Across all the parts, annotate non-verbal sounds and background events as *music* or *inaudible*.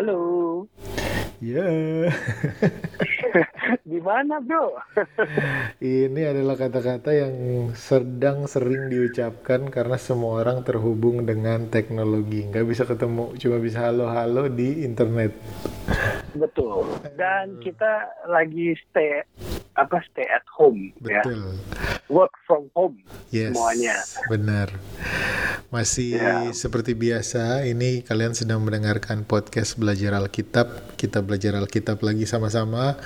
Halo. Ya, *laughs* Di mana, Bro? ini adalah kata-kata yang sedang sering diucapkan karena semua orang terhubung dengan teknologi. Nggak bisa ketemu, cuma bisa halo-halo di internet. Betul. Dan kita lagi stay apa stay at home ya. Betul. Work from home Yes, semuanya. benar. Masih Ya. seperti biasa, ini kalian sedang mendengarkan podcast Belajar Alkitab. Kita belajar Alkitab lagi sama-sama.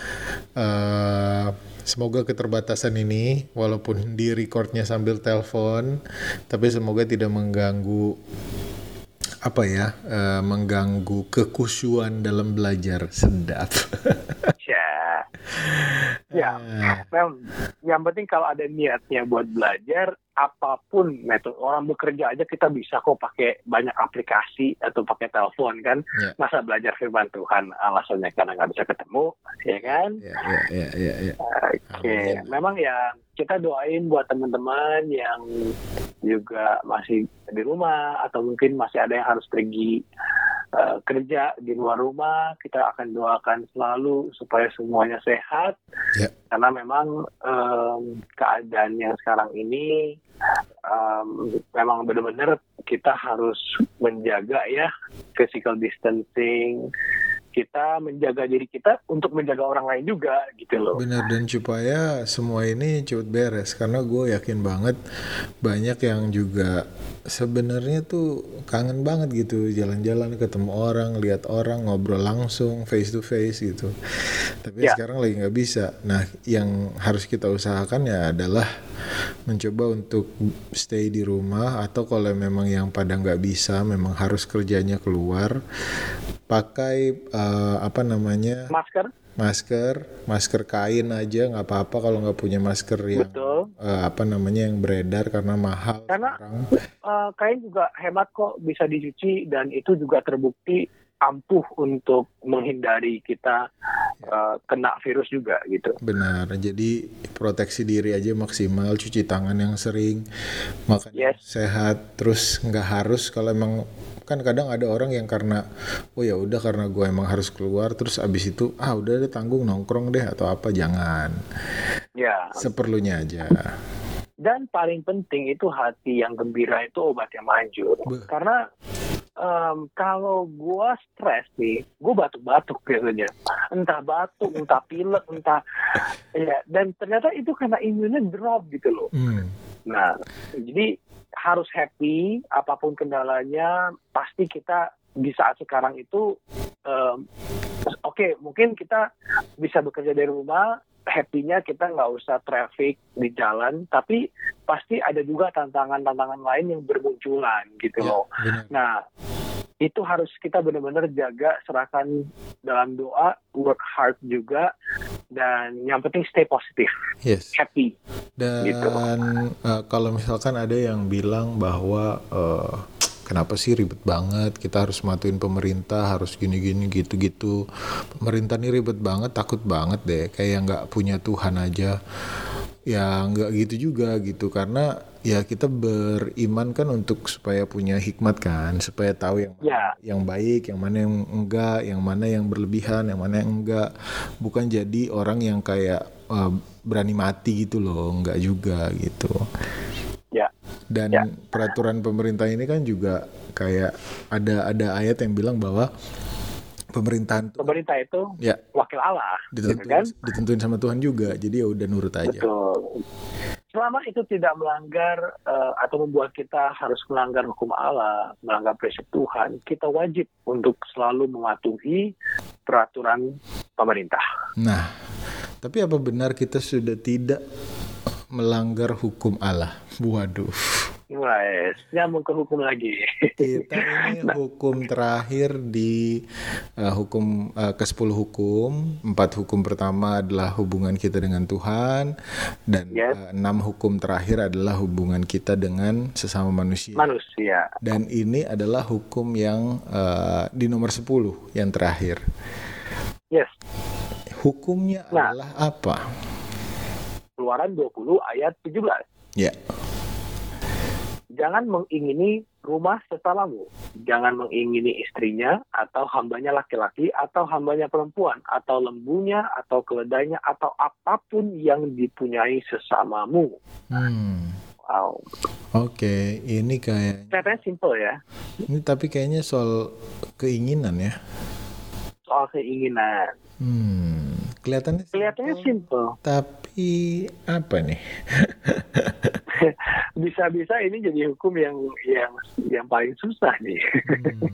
Eh, semoga keterbatasan ini, walaupun di recordnya sambil telepon, tapi semoga tidak mengganggu apa ya, eh, mengganggu kekusyuan dalam belajar. Sedap. *laughs* *laughs* Ya. Eh, Mem, yang penting kalau ada niatnya buat belajar, apa pun metode orang bekerja aja kita bisa kok pakai banyak aplikasi atau pakai telepon kan. Ya. Masa belajar firman Tuhan alasannya karena nggak bisa ketemu, ya kan? ya, ya, ya. Oke, memang ya kita doain buat teman-teman yang juga masih di rumah atau mungkin masih ada yang harus pergi eh, kerja di luar rumah. Kita akan doakan selalu supaya semuanya sehat. Ya. Karena memang em, keadaan yang sekarang ini em, memang benar-benar kita harus menjaga ya physical distancing. Kita menjaga diri kita untuk menjaga orang lain juga gitu loh. Benar dan supaya semua ini cepet beres karena gue yakin banget banyak yang juga sebenarnya tuh kangen banget gitu jalan-jalan ketemu orang lihat orang ngobrol langsung face to face gitu tapi Ya. sekarang lagi nggak bisa nah yang harus kita usahakan ya adalah mencoba untuk stay di rumah atau kalau memang yang pada nggak bisa memang harus kerjanya keluar pakai eh, apa namanya? Masker, masker masker kain aja nggak apa-apa kalau nggak punya masker yang betul. eh, apa namanya yang beredar karena mahal Karena- sekarang. Eh, kain juga hemat kok bisa dicuci dan itu juga terbukti ampuh untuk menghindari kita eh, kena virus juga gitu. benar jadi proteksi diri aja maksimal cuci tangan yang sering makan Yes. sehat terus nggak harus kalau emang kan kadang ada orang yang karena oh ya udah karena gue emang harus keluar terus abis itu ah udah deh tanggung nongkrong deh atau apa jangan Ya. seperlunya aja Dan paling penting itu hati yang gembira itu obat yang manjur. Be- Karena em, kalau gua stres nih, gua batuk-batuk biasanya. Entah batuk, entah pilek, entah ya. Dan ternyata itu karena imunnya drop gitu loh. Hmm, Nah, jadi harus happy apa pun kendalanya. Pasti kita di saat sekarang itu, em, oke mungkin kita bisa bekerja dari rumah. Happy-nya kita nggak usah traffic di jalan, tapi pasti ada juga tantangan-tantangan lain yang bermunculan gitu ya, loh. benar Nah, itu harus kita benar-benar jaga, serahkan dalam doa, work hard juga, dan yang penting stay positif, yes happy. Dan Gitu. eh, kalau misalkan ada yang bilang bahwa eh, kenapa sih ribet banget, kita harus matuin pemerintah, harus gini-gini gitu-gitu. Pemerintah ini ribet banget, takut banget deh, kayak nggak punya Tuhan aja. Ya nggak gitu juga gitu, karena ya kita beriman kan untuk supaya punya hikmat kan, supaya tahu yang Ya. yang baik, yang mana yang enggak, yang mana yang berlebihan, yang mana yang enggak. Bukan jadi orang yang kayak eh, berani mati gitu loh, enggak juga gitu. Ya. Dan Ya. peraturan pemerintah ini kan juga kayak ada ada ayat yang bilang bahwa pemerintahan Pemerintah itu ya wakil Allah, gitu ditentuin, kan? ditentuin sama Tuhan juga. Jadi ya udah nurut aja. Betul. Selama itu tidak melanggar eh, atau membuat kita harus melanggar hukum Allah, melanggar prinsip Tuhan, kita wajib untuk selalu mematuhi peraturan pemerintah. Nah, tapi apa benar kita sudah tidak melanggar hukum Allah? Waduh. Mulai nyambung ke hukum lagi. Kita ini *laughs* hukum terakhir di uh, hukum uh, ke-10 hukum. Empat hukum pertama adalah hubungan kita dengan Tuhan dan Yes. uh, enam hukum terakhir adalah hubungan kita dengan sesama manusia. Manusia. Dan ini adalah hukum yang uh, di nomor 10 yang terakhir. Yes. Hukumnya Nah. adalah apa? Keluaran 20 ayat 17. Ya. Jangan mengingini rumah sesamamu. Jangan mengingini istrinya, atau hambanya laki-laki, atau hambanya perempuan, atau lembunya, atau keledainya, atau apa pun yang dipunyai sesamamu. Hmm. Wow. Oke, ini kayak Kelihatannya simple ya, ini tapi kayaknya soal keinginan ya. soal keinginan. Hmm. Kelihatannya Kelihatannya simple. tapi apa nih? *laughs* Bisa-bisa ini jadi hukum yang yang yang paling susah nih. Hmm.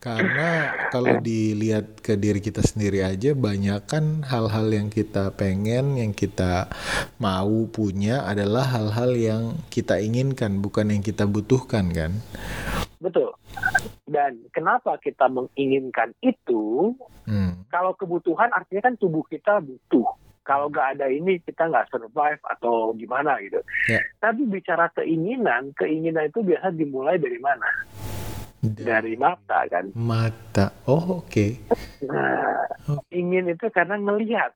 Karena kalau *laughs* dilihat ke diri kita sendiri aja banyak kan hal-hal yang kita pengen, yang kita mau punya adalah hal-hal yang kita inginkan, bukan yang kita butuhkan kan? Betul. Dan kenapa kita menginginkan itu? Hmm. Kalau kebutuhan artinya kan tubuh kita butuh. Kalau nggak ada ini kita nggak survive atau gimana gitu. Ya. Tapi bicara keinginan, keinginan itu biasa dimulai dari mana? Dari mata kan. Mata. Oh, oke. Nah, Oke. ingin itu karena ngelihat.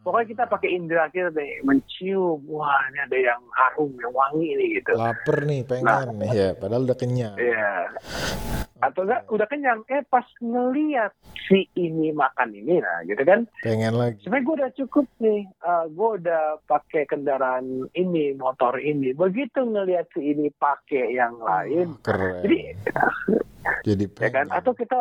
Pokoknya kita pakai indera kita deh, mencium, wah ini ada yang harum, yang wangi ini gitu. Lapar nih, pengen nih ya, padahal udah kenyang. Iya. Atau enggak udah kenyang, eh pas ngeliat si ini makan ini, nah gitu kan. Pengen lagi. Sebenarnya gue udah cukup nih, uh, gue udah pakai kendaraan ini, motor ini. Begitu ngelihat si ini pakai yang lain, Keren. jadi *laughs* Jadi ya kan pengen. atau kita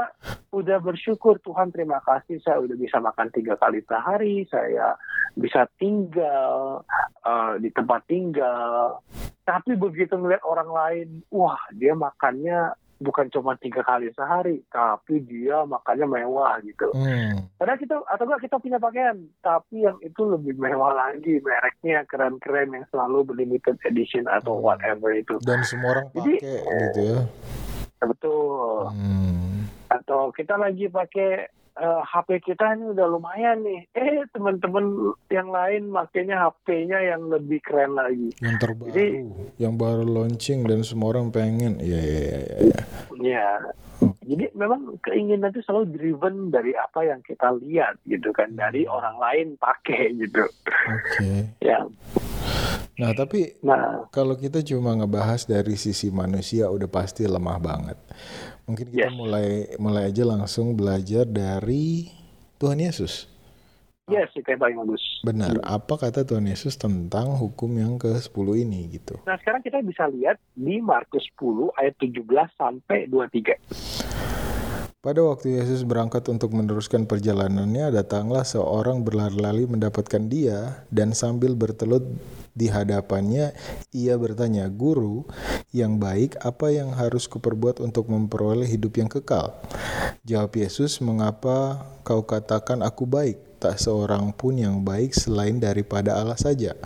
udah bersyukur Tuhan terima kasih saya udah bisa makan tiga kali sehari saya bisa tinggal uh, di tempat tinggal tapi begitu ngeliat orang lain wah dia makannya bukan cuma tiga kali sehari tapi dia makannya mewah gitu Hmm. Padahal kita atau enggak kita punya pakaian, tapi yang itu lebih mewah lagi, mereknya keren-keren yang selalu limited edition atau Hmm. whatever itu. Dan semua orang Jadi- pakai gitu ya. Betul. Hmm. Atau kita lagi pakai eh, HP kita ini udah lumayan nih. Eh teman-teman yang lain makainya HP-nya yang lebih keren lagi. Yang terbaru, Jadi- yang baru launching dan semua orang pengen. Iya, iya, iya, iya. iya. Ya. Jadi memang keinginan itu selalu driven dari apa yang kita lihat gitu kan, dari orang lain pakai gitu. Oke. *laughs* Ya. Nah, tapi Nah, kalau kita cuma ngebahas dari sisi manusia udah pasti lemah banget. Mungkin kita Yes. mulai mulai aja langsung belajar dari Tuhan Yesus. yes itu yang paling bagus. Benar, apa kata Tuhan Yesus tentang hukum yang ke-10 ini gitu. Nah, sekarang kita bisa lihat di Markus 10 ayat 17 sampai 23. Pada waktu Yesus berangkat untuk meneruskan perjalanannya, datanglah seorang berlari-lari mendapatkan dia, dan sambil bertelut di hadapannya, ia bertanya, Guru, yang baik, apa yang harus kuperbuat untuk memperoleh hidup yang kekal? Jawab Yesus, mengapa kau katakan aku baik? Tak seorang pun yang baik selain daripada Allah saja.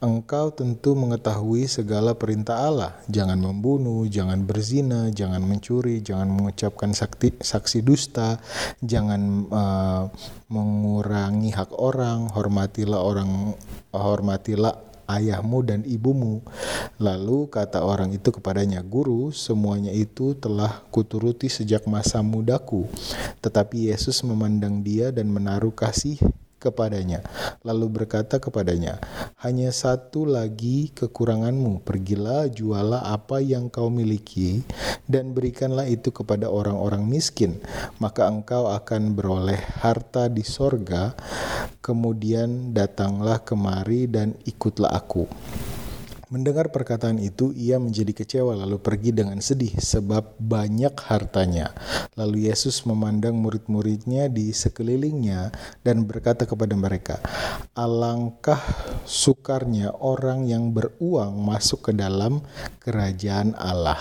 Engkau tentu mengetahui segala perintah Allah. Jangan membunuh, jangan berzina, jangan mencuri, jangan mengucapkan sakti, saksi dusta, jangan eh, mengurangi hak orang, hormatilah orang, hormatilah ayahmu dan ibumu. Lalu kata orang itu kepadanya, Guru, semuanya itu telah kuturuti sejak masa mudaku. Tetapi Yesus memandang dia dan menaruh kasih kepadanya. Lalu berkata kepadanya, hanya satu lagi kekuranganmu. Pergilah, jualah apa yang kau miliki, dan berikanlah itu kepada orang-orang miskin. Maka engkau akan beroleh harta di sorga. Kemudian datanglah kemari dan ikutlah aku. Mendengar perkataan itu, ia menjadi kecewa lalu pergi dengan sedih sebab banyak hartanya. Lalu Yesus memandang murid-muridnya di sekelilingnya dan berkata kepada mereka, "Alangkah sukarnya orang yang beruang masuk ke dalam kerajaan Allah."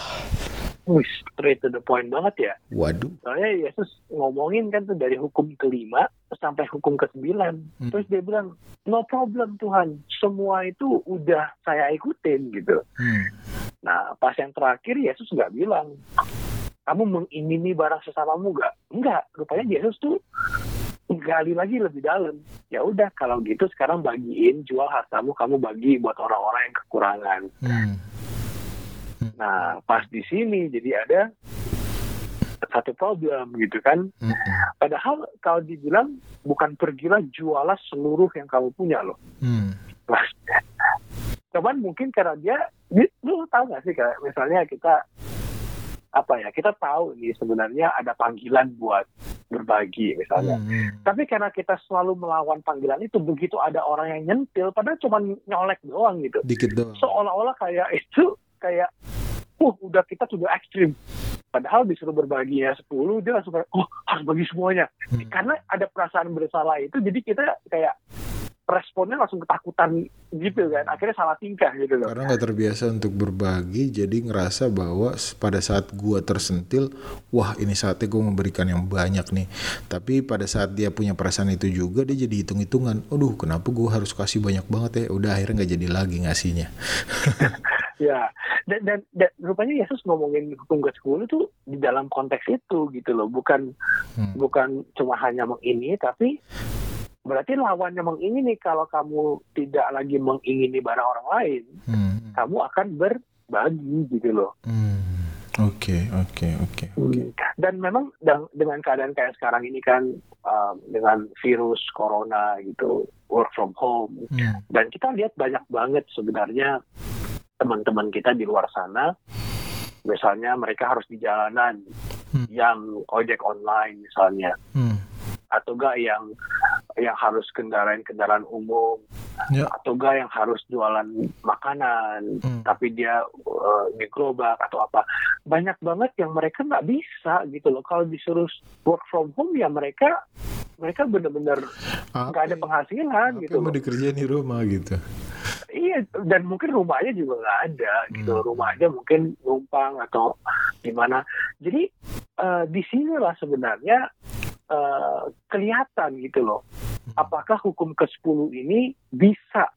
Wih, straight to the point banget ya. Waduh. Soalnya Yesus ngomongin kan tuh dari hukum kelima sampai hukum kesembilan. Hmm. Terus dia bilang, no problem Tuhan, semua itu udah saya ikutin gitu. Hmm. Nah, pas yang terakhir Yesus nggak bilang, kamu mengingini barang sesamamu nggak? Enggak, rupanya Yesus tuh gali lagi lebih dalam. Ya udah, kalau gitu sekarang bagiin, jual hartamu, kamu bagi buat orang-orang yang kekurangan. Hmm. Nah, pas di sini jadi ada satu problem gitu kan. Hmm. Padahal kalau dibilang bukan pergilah jualah seluruh yang kamu punya loh. Lah, *laughs* cuman mungkin karena dia, lu tahu nggak sih kayak misalnya kita apa ya kita tahu nih sebenarnya ada panggilan buat berbagi misalnya Hmm, hmm. tapi karena kita selalu melawan panggilan itu begitu ada orang yang nyentil padahal cuma nyolek doang gitu Dikit doang. seolah-olah kayak itu kayak uh udah kita sudah ekstrim padahal disuruh berbaginya 10 dia langsung kayak oh harus bagi semuanya Hmm. karena ada perasaan bersalah itu jadi kita kayak responnya langsung ketakutan gitu kan akhirnya salah tingkah gitu loh Karena nggak terbiasa untuk berbagi, jadi ngerasa bahwa pada saat gua tersentil, wah ini saatnya gue memberikan yang banyak nih. Tapi pada saat dia punya perasaan itu juga, dia jadi hitung-hitungan. Aduh, kenapa gue harus kasih banyak banget ya? Udah akhirnya nggak jadi lagi ngasihnya. *laughs* ya dan, dan dan rupanya Yesus ngomongin hukum ke 10 tuh di dalam konteks itu gitu loh bukan Hmm. bukan cuma hanya mengini tapi berarti lawannya mengingini kalau kamu tidak lagi mengingini barang orang lain Hmm. kamu akan berbagi gitu loh Hmm. Oke, oke, oke, oke. dan memang dengan keadaan kayak sekarang ini kan um, dengan virus corona gitu work from home Hmm. dan kita lihat banyak banget sebenarnya teman-teman kita di luar sana misalnya mereka harus di jalanan Hmm. yang ojek online misalnya Hmm. atau enggak yang yang harus kendaraan kendaraan umum Ya. atau enggak yang harus jualan makanan Hmm. tapi dia uh, di gerobak atau apa banyak banget yang mereka nggak bisa gitu loh kalau disuruh work from home ya mereka mereka benar-benar nggak ada penghasilan apa gitu mau dikerjain di rumah gitu? Iya, dan mungkin rumahnya juga nggak ada gitu. Hmm. Rumah aja mungkin numpang atau gimana. Jadi eh, di sinilah sebenarnya eh, kelihatan gitu loh. Apakah hukum ke-10 ini bisa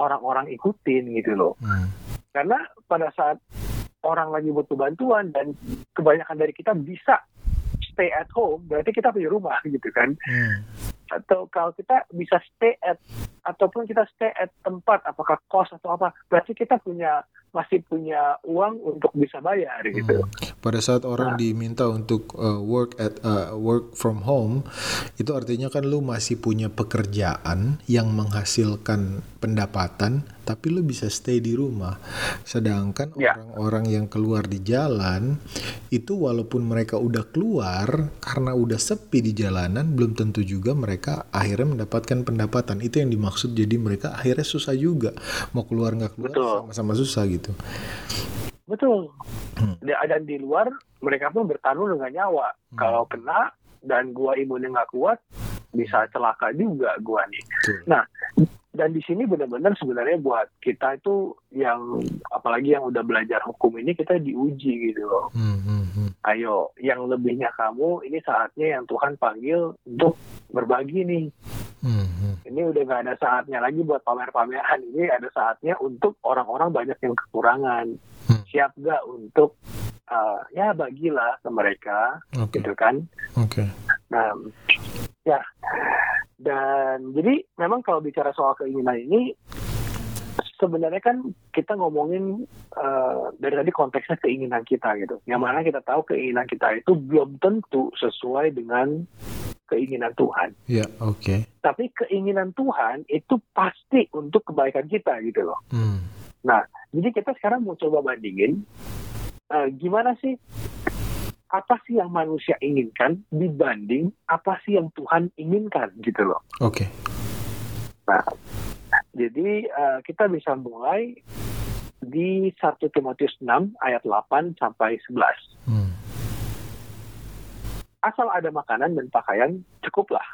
orang-orang ikutin gitu loh. Hmm. Karena pada saat orang lagi butuh bantuan dan kebanyakan dari kita bisa stay at home, berarti kita punya rumah gitu kan Hmm. Atau kalau kita bisa stay at ataupun kita stay at tempat apakah kos atau apa berarti kita punya masih punya uang untuk bisa bayar gitu Hmm. Pada saat orang Nah. diminta untuk uh, work at uh, work from home, itu artinya kan lu masih punya pekerjaan yang menghasilkan pendapatan, tapi lu bisa stay di rumah. Sedangkan Ya. orang-orang yang keluar di jalan itu walaupun mereka udah keluar karena udah sepi di jalanan, belum tentu juga mereka akhirnya mendapatkan pendapatan. Itu yang dimaksud. Jadi mereka akhirnya susah juga mau keluar nggak keluar sama-sama susah gitu. Betul Hmm. dan di luar mereka pun bertaruh dengan nyawa Hmm. kalau kena dan gua imunnya nggak kuat bisa celaka juga gua nih Betul. dan di sini benar-benar sebenarnya buat kita itu yang apalagi yang udah belajar hukum ini kita diuji gitu loh Hmm, hmm, hmm. ayo yang lebihnya kamu ini saatnya yang Tuhan panggil untuk berbagi nih Hmm, ini udah gak ada saatnya lagi buat pamer-pameran. Ini ada saatnya untuk orang-orang banyak yang kekurangan. Hmm. siap gak untuk uh, ya bagilah ke mereka Oke, gitu kan? Oke. nah ya. Dan jadi memang kalau bicara soal keinginan ini sebenarnya kan kita ngomongin uh, dari tadi konteksnya keinginan kita gitu. Yang mana kita tahu keinginan kita itu belum tentu sesuai dengan keinginan Tuhan Ya, oke. tapi keinginan Tuhan itu pasti untuk kebaikan kita gitu loh. Hmm, Jadi kita sekarang mau coba bandingin eh, gimana sih apa sih yang manusia inginkan dibanding apa sih yang Tuhan inginkan gitu loh. Oke. Nah, jadi eh, kita bisa mulai di 1 Timotius 6 ayat 8 sampai 11. Hmm, Asal ada makanan dan pakaian cukuplah.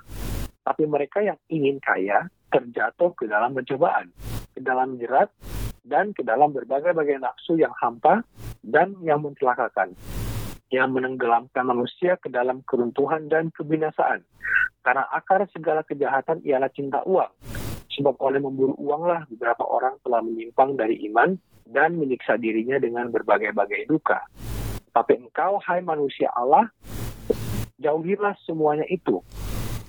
Tapi mereka yang ingin kaya terjatuh ke dalam pencobaan, ke dalam jerat, dan ke dalam berbagai-bagai nafsu yang hampa dan yang mencelakakan, yang menenggelamkan manusia ke dalam keruntuhan dan kebinasaan. Karena akar segala kejahatan ialah cinta uang. Sebab oleh memburu uanglah beberapa orang telah menyimpang dari iman dan menyiksa dirinya dengan berbagai-bagai duka. Tapi engkau, hai manusia Allah, jauhilah semuanya itu.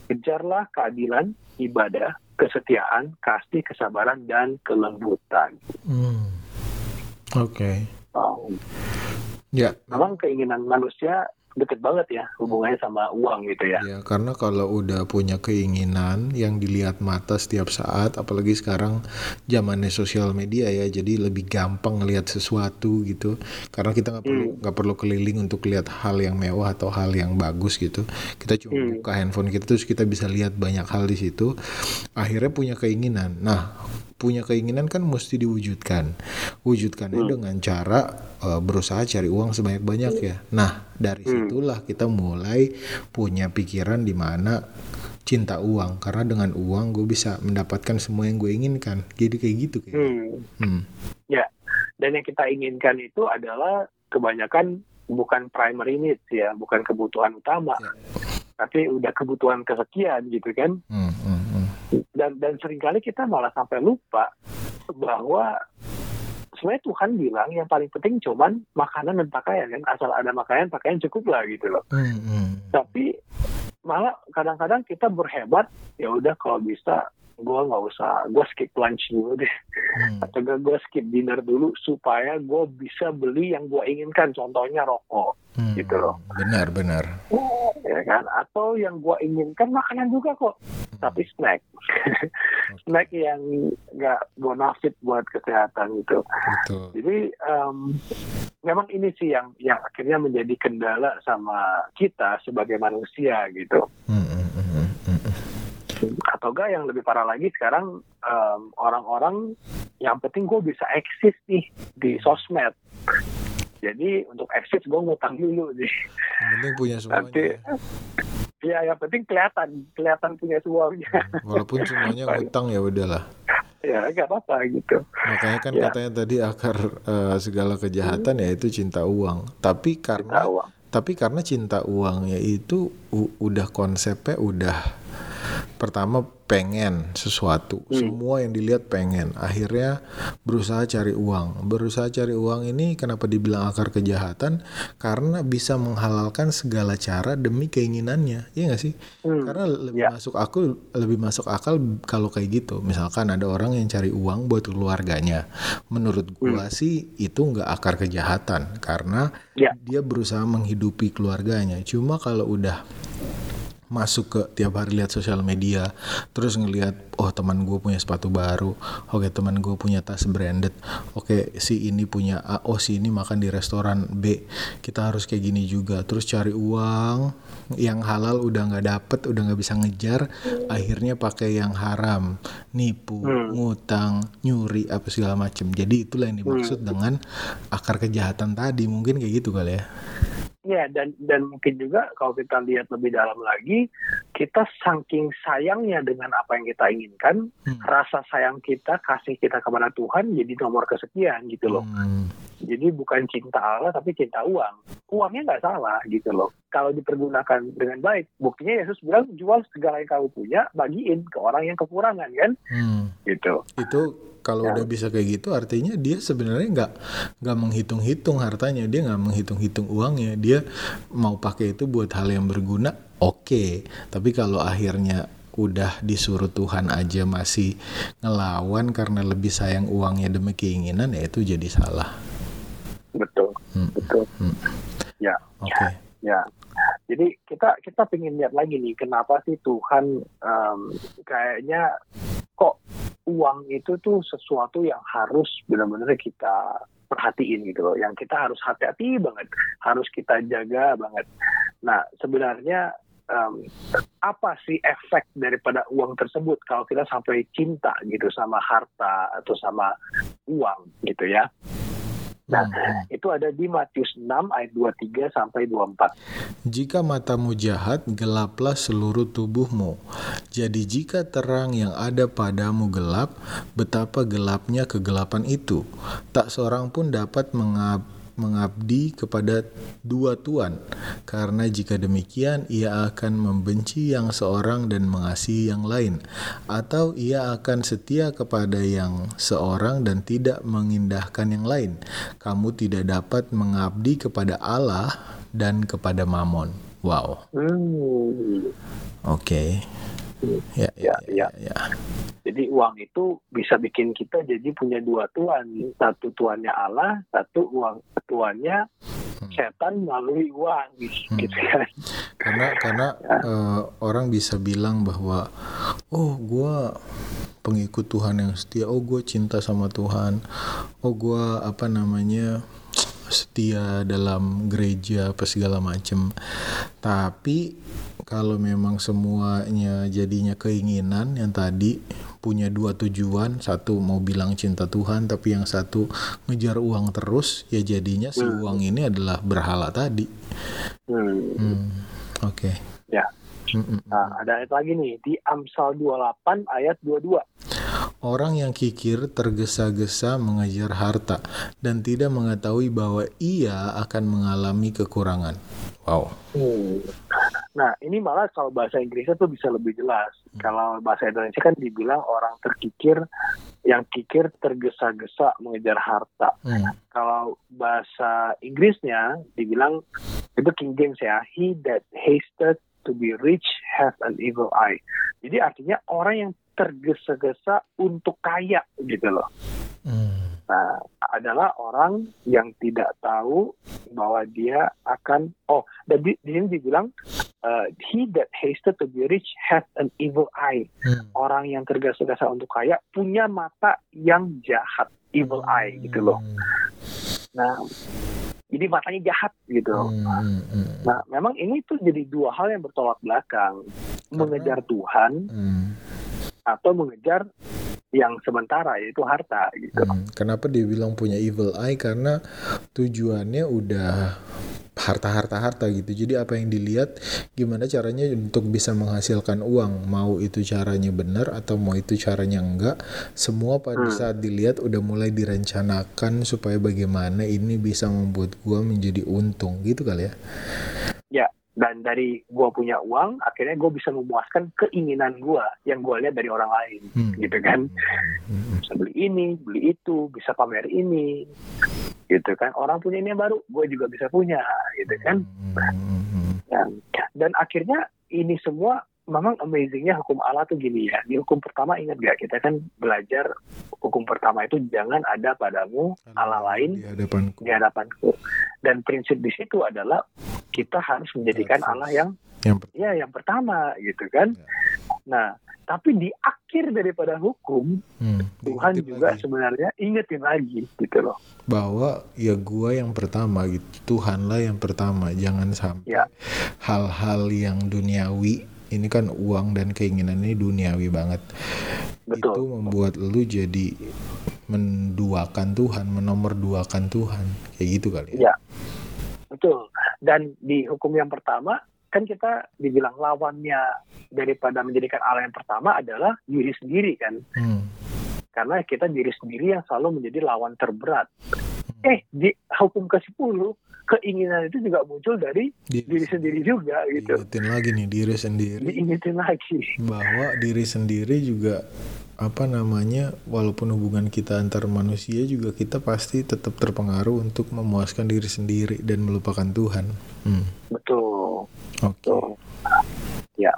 Kejarlah keadilan, ibadah, kesetiaan, kasih, kesabaran, dan kelembutan. hmm. Oke. Um, Ya. memang keinginan manusia deket banget ya hubungannya sama uang gitu ya. Ya, karena kalau udah punya keinginan yang dilihat mata setiap saat, apalagi sekarang zamannya sosial media ya, jadi lebih gampang ngelihat sesuatu gitu. Karena kita nggak perlu nggak perlu keliling untuk lihat hal yang mewah atau hal yang bagus gitu. Kita cuma buka handphone kita terus kita bisa lihat banyak hal di situ. Akhirnya punya keinginan. Nah, punya keinginan kan mesti diwujudkan. Wujudkannya dengan cara uh, berusaha cari uang sebanyak-banyak ya. Nah, dari situlah kita mulai punya pikiran di mana cinta uang karena dengan uang gue bisa mendapatkan semua yang gue inginkan. Jadi kayak gitu kayak. Hmm. Hmm. Ya, dan yang kita inginkan itu adalah kebanyakan bukan primary needs ya, bukan kebutuhan utama, Ya. tapi udah kebutuhan kesekian gitu kan. Hmm, hmm, hmm. Dan dan sering kali kita malah sampai lupa bahwa sebenarnya Tuhan bilang yang paling penting cuman makanan dan pakaian kan, asal ada makanan pakaian cukup lah gitu loh. Hmm, hmm. Tapi malah kadang-kadang kita berhebat, ya udah kalau bisa gue nggak usah, gue skip lunch dulu deh Hmm. atau gak gue skip dinner dulu supaya gue bisa beli yang gue inginkan contohnya rokok Hmm. gitu loh. Benar, benar. ya kan atau yang gue inginkan makanan juga kok tapi snack *laughs* snack yang nggak bonafit buat kesehatan gitu Betul. jadi em, memang ini sih yang yang akhirnya menjadi kendala sama kita sebagai manusia gitu Hmm, hmm, hmm, hmm, hmm. Atau enggak yang lebih parah lagi sekarang em, orang-orang yang penting gue bisa eksis nih di sosmed jadi untuk eksis gue ngutang dulu nih Yang penting punya semuanya. nanti ya. ya yang penting kelihatan kelihatan punya semuanya Walaupun semuanya ngutang ya udahlah. ya nggak apa-apa gitu Makanya kan Ya. katanya tadi akar eh, segala kejahatan yaitu cinta uang. Tapi karena tahu tapi karena cinta uangnya itu u- udah konsepnya udah pertama pengen sesuatu. Semua yang dilihat pengen. Akhirnya berusaha cari uang. Berusaha cari uang ini kenapa dibilang akar kejahatan? Karena bisa menghalalkan segala cara demi keinginannya. Iya nggak sih? Hmm, karena lebih ya. masuk aku lebih masuk akal kalau kayak gitu. Misalkan ada orang yang cari uang buat keluarganya. Menurut gua sih itu nggak akar kejahatan. Karena Ya. dia berusaha menghidupi keluarganya. Cuma kalau udah masuk ke tiap hari lihat sosial media terus ngelihat oh teman gue punya sepatu baru oke teman gue punya tas branded oke si ini punya A oh si ini makan di restoran B kita harus kayak gini juga. Terus cari uang yang halal udah nggak dapet udah nggak bisa ngejar akhirnya pakai yang haram. Nipu ngutang nyuri apa segala macem. Jadi itulah yang dimaksud dengan akar kejahatan tadi. Mungkin kayak gitu kali ya Ya, dan dan mungkin juga kalau kita lihat lebih dalam lagi, kita saking sayangnya dengan apa yang kita inginkan, Hmm. rasa sayang kita, kasih kita kepada Tuhan jadi nomor kesekian gitu loh. Hmm. Jadi bukan cinta Allah tapi cinta uang. Uangnya nggak salah gitu loh. Kalau dipergunakan dengan baik, buktinya Yesus bilang jual segala yang kamu punya, bagiin ke orang yang kekurangan kan, Hmm. gitu. itu kalau Ya. udah bisa kayak gitu artinya dia sebenarnya nggak nggak menghitung-hitung hartanya dia nggak menghitung-hitung uangnya dia mau pakai itu buat hal yang berguna oke tapi kalau akhirnya udah disuruh Tuhan aja masih ngelawan karena lebih sayang uangnya demi keinginan ya itu jadi salah Betul, Hmm. betul. Hmm. Ya, oke Ya, jadi kita kita pengen lihat lagi nih kenapa sih Tuhan em, kayaknya kok uang itu tuh sesuatu yang harus benar-benar kita perhatiin gitu loh, yang kita harus hati-hati banget, harus kita jaga banget. Nah sebenarnya em, apa sih efek daripada uang tersebut kalau kita sampai cinta gitu sama harta atau sama uang gitu ya? Nah, Hmm. itu ada di Matius 6 ayat 23 sampai 24. Jika matamu jahat, gelaplah seluruh tubuhmu. Jadi jika terang yang ada padamu gelap, betapa gelapnya kegelapan itu. Tak seorang pun dapat mengab- mengabdi kepada dua tuan, karena jika demikian ia akan membenci yang seorang dan mengasihi yang lain, atau ia akan setia kepada yang seorang dan tidak mengindahkan yang lain. Kamu tidak dapat mengabdi kepada Allah dan kepada Mamon. Wow, Hmm. oke. Ya, ya, Ya, ya, ya. Jadi uang itu bisa bikin kita jadi punya dua tuan. Satu tuannya Allah, satu uang tuannya setan melalui uang. Gitu kan. Karena karena uh, orang bisa bilang bahwa oh gua pengikut Tuhan yang setia. Oh gue cinta sama Tuhan. Oh gue apa namanya setia dalam gereja apa segala macem. Tapi kalau memang semuanya jadinya keinginan yang tadi punya dua tujuan satu mau bilang cinta Tuhan tapi yang satu ngejar uang terus ya jadinya si hmm. uang ini adalah berhala tadi hmm. hmm. oke okay. ya Nah, ada ayat lagi nih di Amsal 28 ayat 22. Orang yang kikir tergesa-gesa mengejar harta dan tidak mengetahui bahwa ia akan mengalami kekurangan. Wow. Hmm. Nah, ini malah kalau bahasa Inggrisnya tuh bisa lebih jelas. Hmm. Kalau bahasa Indonesia kan dibilang orang terkikir yang kikir tergesa-gesa mengejar harta. Hmm. Kalau bahasa Inggrisnya dibilang itu King James ya, he that hasted to be rich have an evil eye. Jadi artinya orang yang tergesa-gesa untuk kaya gitu loh. Hmm. Nah, adalah orang yang tidak tahu bahwa dia akan oh dan di, di sini dibilang uh, he that hasted to be rich has an evil eye. Hmm. Orang yang tergesa-gesa untuk kaya punya mata yang jahat, evil eye gitu loh. Hmm. Nah, jadi matanya jahat gitu. Hmm, hmm, hmm. Nah, memang ini tuh jadi dua hal yang bertolak belakang, Karena, mengejar Tuhan hmm. atau mengejar yang sementara yaitu harta gitu. Hmm. Kenapa dia bilang punya evil eye? Karena tujuannya udah harta-harta-harta gitu. Jadi apa yang dilihat gimana caranya untuk bisa menghasilkan uang. Mau itu caranya benar atau mau itu caranya enggak. Semua pada hmm. saat dilihat udah mulai direncanakan supaya bagaimana ini bisa membuat gua menjadi untung gitu kali ya. Dan dari gue punya uang akhirnya gue bisa memuaskan keinginan gue yang gue lihat dari orang lain hmm. gitu kan hmm. bisa beli ini beli itu bisa pamer ini gitu kan orang punya ini yang baru gue juga bisa punya gitu kan hmm. dan, dan akhirnya ini semua memang amazingnya hukum Allah tuh gini ya. Di hukum pertama ingat gak kita kan belajar hukum pertama itu jangan ada padamu Allah lain di hadapanku. Di hadapanku. Dan prinsip di situ adalah kita harus menjadikan Allah yang yang ya yang pertama gitu kan. Ya. Nah, tapi di akhir daripada hukum hmm, Tuhan juga lagi. sebenarnya ingetin lagi gitu loh. Bahwa ya gua yang pertama gitu. Tuhanlah yang pertama. Jangan sampai ya. hal-hal ya. yang duniawi ini kan uang dan keinginan ini duniawi banget. Betul. Itu membuat lu jadi menduakan Tuhan, menomorduakan Tuhan, kayak gitu kali ya. Iya, betul. Dan di hukum yang pertama kan kita dibilang lawannya daripada menjadikan Allah yang pertama adalah diri sendiri kan. Hmm. Karena kita diri sendiri yang selalu menjadi lawan terberat. Hmm. Eh di hukum ke-10 keinginan itu juga muncul dari diri, diri sendiri juga gitu. Diingetin lagi nih diri sendiri. Diingetin lagi. Bahwa diri sendiri juga apa namanya walaupun hubungan kita antar manusia juga kita pasti tetap terpengaruh untuk memuaskan diri sendiri dan melupakan Tuhan. Hmm. Betul. Oke. Okay. Ya.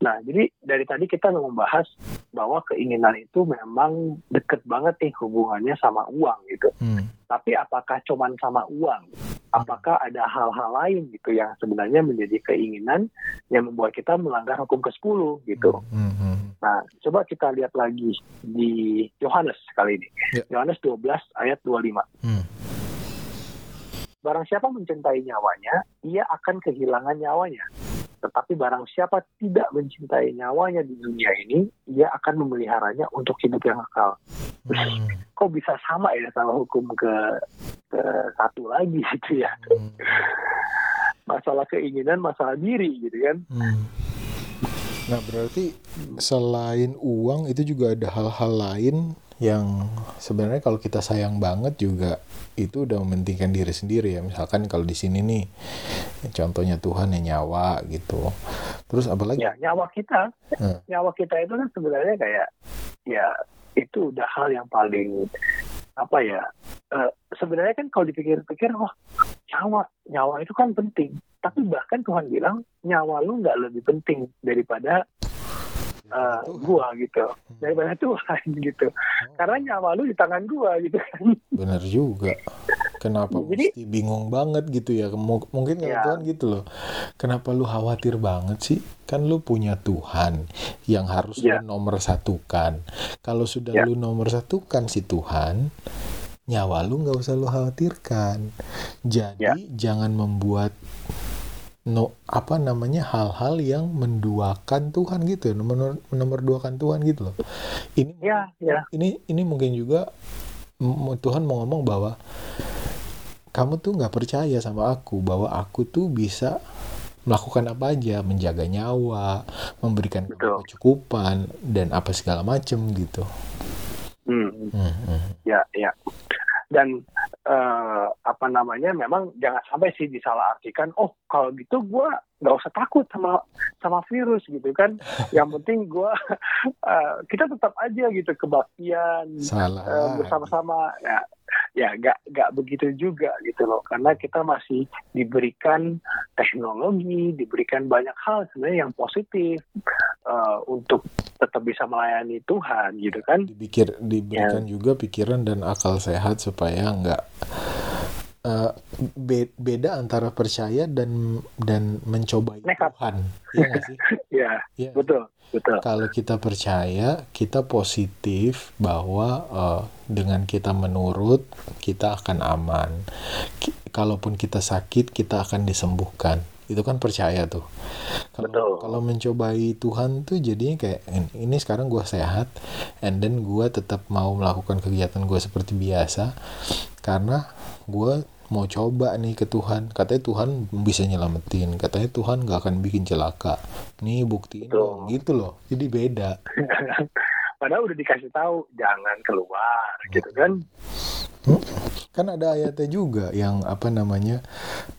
Nah, jadi dari tadi kita membahas bahwa keinginan itu memang deket banget nih hubungannya sama uang gitu. Hmm. Tapi apakah cuman sama uang? Apakah ada hal-hal lain gitu yang sebenarnya menjadi keinginan yang membuat kita melanggar hukum ke-10 gitu. Hmm. Hmm. Nah, coba kita lihat lagi di Yohanes kali ini. Ya. Yohanes yeah. 12 ayat 25. Hmm. Barang siapa mencintai nyawanya, ia akan kehilangan nyawanya. Tetapi barang siapa tidak mencintai nyawanya di dunia ini, ia akan memeliharanya untuk hidup yang kekal. Hmm. *laughs* Kok bisa sama ya sama hukum ke, ke satu lagi gitu ya? Hmm. Masalah keinginan, masalah diri gitu kan? Hmm. Nah berarti selain uang itu juga ada hal-hal lain yang sebenarnya kalau kita sayang banget juga itu udah mementingkan diri sendiri ya. Misalkan kalau di sini nih contohnya Tuhan ya nyawa gitu. Terus apalagi? Ya nyawa kita. Hmm. nyawa kita itu kan sebenarnya kayak ya itu udah hal yang paling apa ya uh, sebenarnya kan kalau dipikir-pikir oh nyawa nyawa itu kan penting. Tapi bahkan Tuhan bilang nyawa lu nggak lebih penting daripada uh, gua gitu. Daripada Tuhan *laughs* gitu. Oh. karena nyawa lu di tangan gua gitu kan. Benar juga. Kenapa Jadi- mesti bingung banget gitu ya? M- mungkin Ya. Tuhan gitu loh. Kenapa lu khawatir banget sih? Kan lu punya Tuhan yang harus Ya. lu nomor satukan. Kalau sudah Ya. lu nomor satukan si Tuhan nyawa lu nggak usah lu khawatirkan. Jadi Ya. jangan membuat no apa namanya hal-hal yang menduakan Tuhan gitu ya nomor nomor duakan Tuhan gitu loh ini Ya, ya. ini ini mungkin juga Tuhan mau ngomong bahwa kamu tuh nggak percaya sama aku bahwa aku tuh bisa melakukan apa aja menjaga nyawa memberikan Betul. kecukupan dan apa segala macem gitu Hmm. Hmm, hmm. ya ya dan eh, apa namanya memang jangan sampai sih disalahartikan oh kalau gitu gue nggak usah takut sama sama virus gitu kan. *laughs* Yang penting gue eh, kita tetap aja gitu kebaktian salah. eh, bersama-sama ya ya nggak nggak begitu juga gitu loh. Karena kita masih diberikan teknologi diberikan banyak hal sebenarnya yang positif eh, untuk tetap bisa melayani Tuhan gitu kan. Dipikir diberikan juga pikiran dan akal sehat supaya nggak eh, be- beda antara percaya dan dan mencobai Nekat. Tuhan. Iya sih? *laughs* Ya Iya. betul betul. Kalau kita percaya kita positif bahwa eh, dengan kita menurut kita akan aman. Ki- kalaupun kita sakit kita akan disembuhkan. Itu kan percaya tuh. Kalau Betul. kalau mencobai Tuhan tuh jadinya kayak "In- ini sekarang gua sehat and then gua tetap mau melakukan kegiatan gua seperti biasa. Karena gua mau coba nih ke Tuhan. Katanya Tuhan bisa nyelamatin. Katanya Tuhan nggak akan bikin celaka. Nih buktiin dong. Gitu loh. Jadi beda. *laughs* Padahal udah dikasih tahu jangan keluar gitu kan? Kan ada ayatnya juga yang apa namanya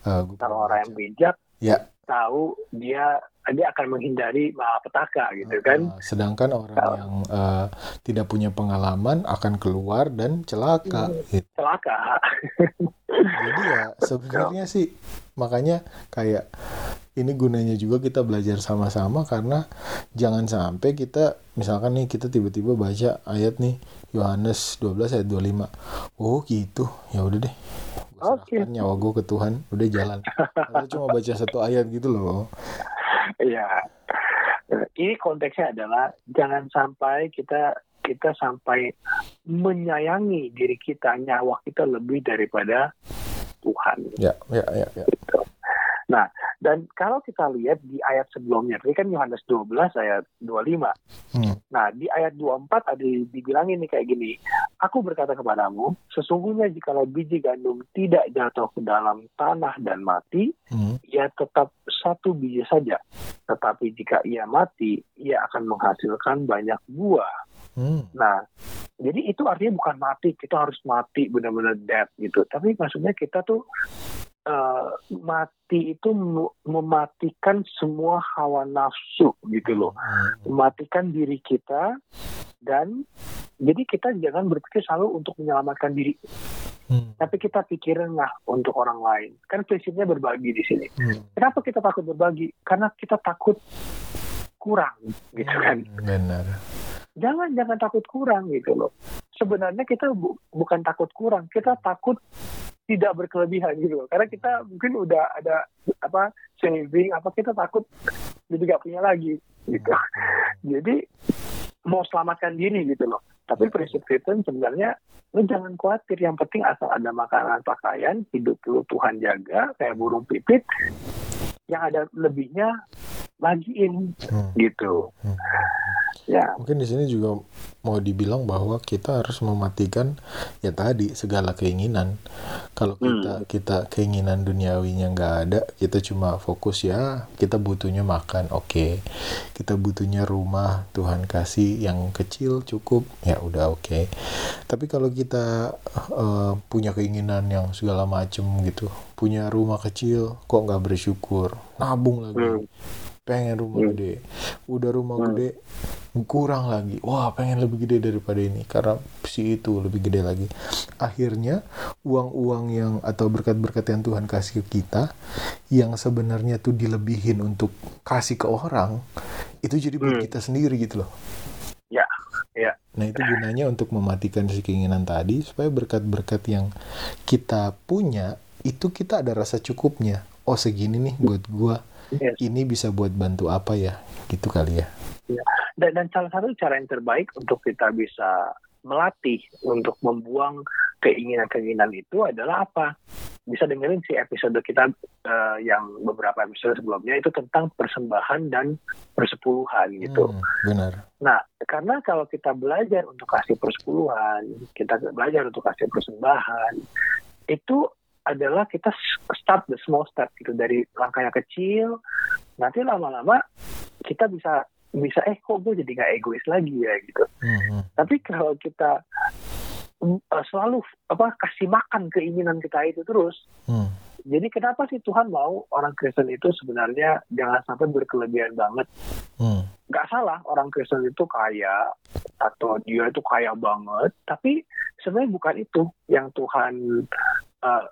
gua kalau orang yang bijak ya. tahu dia dia akan menghindari malapetaka gitu kan eh, sedangkan orang Kalau- yang eh, tidak punya pengalaman akan keluar dan celaka gitu. celaka Jadi ya sebenarnya sih makanya kayak ini gunanya juga kita belajar sama-sama karena jangan sampai kita misalkan nih kita tiba-tiba baca ayat nih Yohanes 12 ayat 25. Oh gitu. Ya udah deh. Gua Oke. serahkan nyawa gue ke Tuhan, udah jalan. Atau cuma baca satu ayat gitu loh. Ya ini konteksnya adalah jangan sampai kita kita sampai menyayangi diri kita nyawa kita lebih daripada Tuhan Ya, ya, ya, ya. gitu. Nah, dan kalau kita lihat di ayat sebelumnya, tadi kan Yohanes 12 ayat 25. Hmm. Nah, di ayat 24 ada dibilangin nih kayak gini, Aku berkata kepadamu, sesungguhnya jikalau biji gandum tidak jatuh ke dalam tanah dan mati, Hmm. ia tetap satu biji saja. Tetapi jika ia mati, ia akan menghasilkan banyak buah. Hmm. Nah, jadi itu artinya bukan mati, kita harus mati benar-benar dead gitu. Tapi maksudnya kita tuh eh, mati itu mematikan semua hawa nafsu gitu loh. Hmm. Mematikan diri kita dan jadi kita jangan berpikir selalu untuk menyelamatkan diri, Hmm. tapi kita pikirin lah untuk orang lain. Kan prinsipnya berbagi di sini. Hmm. Kenapa kita takut berbagi? Karena kita takut kurang gitu kan. Benar. jangan jangan takut kurang gitu loh. Sebenarnya kita bu- bukan takut kurang, kita takut tidak berkelebihan gitu loh. Karena kita mungkin udah ada apa saving, apa kita takut jadi gak punya lagi gitu. *laughs* Jadi mau selamatkan diri gitu loh. Tapi prinsip Kristen sebenarnya lu jangan khawatir. Yang penting asal ada makanan, pakaian, hidup lu Tuhan jaga kayak burung pipit. Yang ada lebihnya bagiin Hmm. gitu. Hmm. Ya, Mungkin di sini juga mau dibilang bahwa kita harus mematikan ya tadi segala keinginan. Kalau kita kita keinginan duniawinya nggak ada, kita cuma fokus ya kita butuhnya makan, oke. Kita butuhnya rumah, Tuhan kasih yang kecil cukup, ya udah oke. Tapi kalau kita eh, punya keinginan yang segala macem gitu, punya rumah kecil, kok nggak bersyukur, nabung lagi Hmm. Pengen rumah Hmm. gede udah rumah Hmm. gede kurang lagi wah pengen lebih gede daripada ini karena si itu lebih gede lagi akhirnya uang-uang yang atau berkat-berkat yang Tuhan kasih ke kita yang sebenarnya tuh dilebihin untuk kasih ke orang itu jadi buat Hmm. kita sendiri gitu loh ya, ya. Nah itu gunanya untuk mematikan si keinginan tadi supaya berkat-berkat yang kita punya itu kita ada rasa cukupnya. Oh segini nih buat gua. Yes. Ini bisa buat bantu apa ya? Gitu kali ya. Dan, dan salah satu cara yang terbaik untuk kita bisa melatih untuk membuang keinginan-keinginan itu adalah apa? Bisa dengerin si episode kita uh, yang beberapa episode sebelumnya itu tentang persembahan dan persepuluhan gitu. Hmm, benar. Nah, karena kalau kita belajar untuk kasih persepuluhan, kita belajar untuk kasih persembahan, itu adalah kita start the small step gitu dari langkah yang kecil. Nanti lama-lama kita bisa bisa eh kok gue jadi nggak egois lagi ya gitu. Hmm, Tapi kalau kita mm, uh, selalu apa kasih makan keinginan kita itu terus, hmm, jadi kenapa sih Tuhan mau orang Kristen itu sebenarnya jangan sampai berkelebihan banget? hmm, Nggak salah orang Kristen itu kaya atau dia itu kaya banget, tapi sebenarnya bukan itu yang Tuhan uh,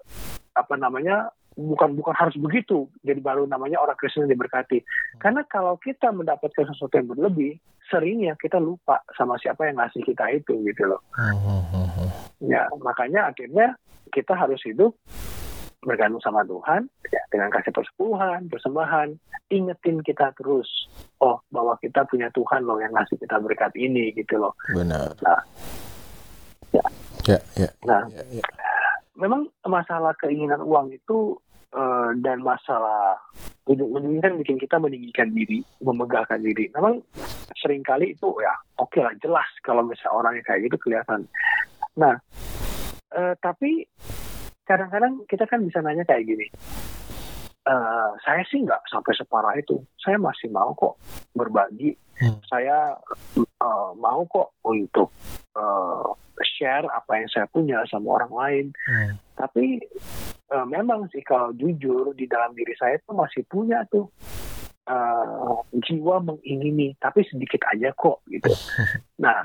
apa namanya bukan bukan harus begitu jadi baru namanya orang Kristen yang diberkati karena kalau kita mendapatkan sesuatu yang berlebih seringnya kita lupa sama siapa yang ngasih kita itu gitu loh ya makanya akhirnya kita harus hidup bergantung sama Tuhan ya, dengan kasih persepuluhan persembahan ingetin kita terus oh bahwa kita punya Tuhan loh yang ngasih kita berkat ini gitu loh Benar. Nah. Ya. Ya, ya, Nah. ya, ya. Memang masalah keinginan uang itu eh, dan masalah ujung-ujungnya kan bikin kita meninggikan diri, memegahkan diri. Memang sering kali itu ya oke lah jelas kalau misalnya orang yang kayak gitu kelihatan. Nah, eh, tapi kadang-kadang kita kan bisa nanya kayak gini. Eh, saya sih nggak sampai separah itu. Saya masih mau kok berbagi. Hmm. Saya eh, mau kok untuk eh, share apa yang saya punya sama orang lain Hmm, tapi eh, memang sih kalau jujur di dalam diri saya tuh masih punya tuh eh, jiwa mengingini tapi sedikit aja kok gitu *laughs* nah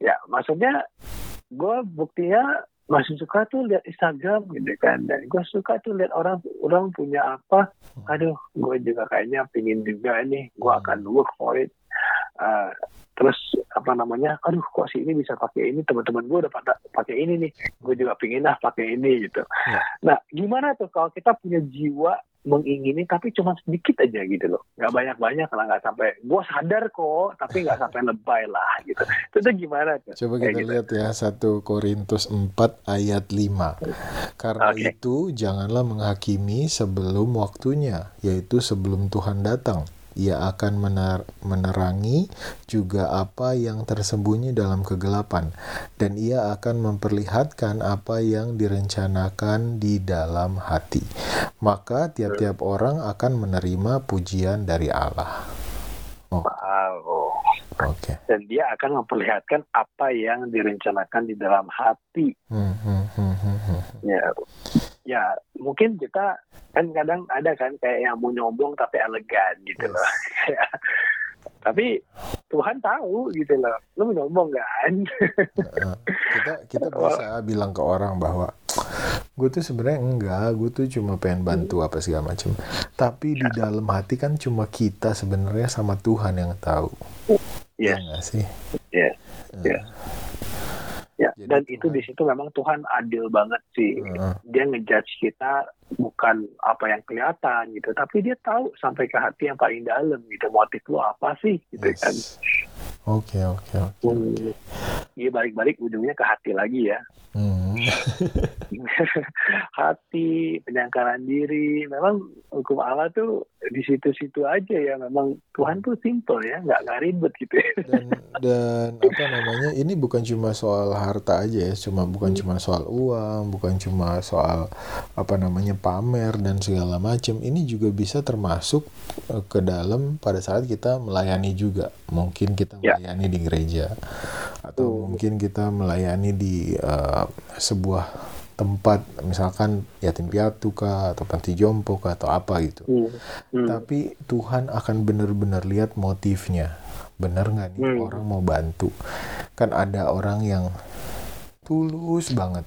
ya maksudnya gue buktinya masih suka tuh lihat Instagram gitu kan. Dan gue suka tuh lihat orang orang punya apa. Aduh gue juga kayaknya pingin juga nih gue akan work for it Eh, terus apa namanya aduh kok sih ini bisa pakai ini teman-teman gue udah pada pakai ini nih gue juga pingin lah pakai ini gitu Ya. nah gimana tuh kalau kita punya jiwa mengingini tapi cuma sedikit aja gitu loh nggak banyak-banyak lah nggak sampai gue sadar kok tapi nggak sampai lebay lah gitu itu tuh gimana tuh Coba Kayak kita gitu. lihat ya 1 Korintus 4 ayat 5. Karena Oke. itu janganlah menghakimi sebelum waktunya, yaitu sebelum Tuhan datang. Ia akan mener- menerangi juga apa yang tersembunyi dalam kegelapan, dan ia akan memperlihatkan apa yang direncanakan di dalam hati. Maka tiap-tiap orang akan menerima pujian dari Allah. Wow. Oke. dan dia akan memperlihatkan apa yang direncanakan di dalam hati Hmm, hmm, hmm, hmm, hmm. ya ya mungkin kita kan kadang ada kan kayak yang mau nyombong tapi elegan gitu loh. Kayak, *laughs* tapi Tuhan tahu gitu loh. Lu mau nyombong kan? Heeh. kita kita *laughs* bisa bilang ke orang bahwa gue tuh sebenarnya enggak gue tuh cuma pengen bantu apa segala macam tapi di dalam hati kan cuma kita sebenarnya sama Tuhan yang tahu. Yes. ya sih? Yes. Heeh. Yes. Ya Jadi dan itu Tuhan- di situ memang Tuhan adil banget sih Heeh. dia ngejudge kita bukan apa yang kelihatan gitu tapi dia tahu sampai ke hati yang paling dalam gitu motif lu apa sih gitu kan Yes. oke oke oke Hmm. Iya balik-balik ujungnya ke hati lagi ya. Hmm. *laughs* hati, penyangkalan diri. Memang hukum Allah tuh di situ-situ aja ya. Memang Tuhan tuh simple ya, nggak nggak ribet gitu. ya. dan dan apa namanya ini bukan cuma soal harta aja ya cuma bukan cuma soal uang bukan cuma soal apa namanya pamer dan segala macam ini juga bisa termasuk eh, ke dalam pada saat kita melayani juga mungkin kita Ya. melayani di gereja atau Hmm. mungkin kita melayani di eh, sebuah tempat misalkan yatim piatu kah atau panti jompo kah atau apa gitu Hmm. Hmm. tapi Tuhan akan benar-benar lihat motifnya benar nggak nih Hmm. orang mau bantu kan ada orang yang tulus banget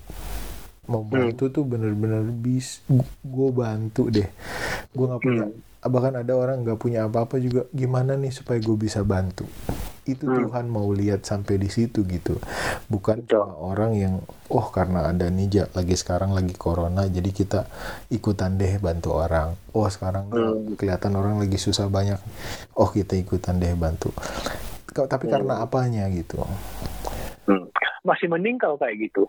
mau Hmm. bantu tuh bener-bener bis gue bantu deh gue nggak punya Hmm. bahkan ada orang nggak punya apa-apa juga gimana nih supaya gue bisa bantu itu Hmm. Tuhan mau lihat sampai di situ gitu bukan Betul. cuma orang yang oh karena ada nih lagi sekarang lagi corona jadi kita ikutan deh bantu orang oh sekarang Hmm. kelihatan orang lagi susah banyak oh kita ikutan deh bantu tapi karena apanya gitu Hmm. Masih mending kalau kayak gitu.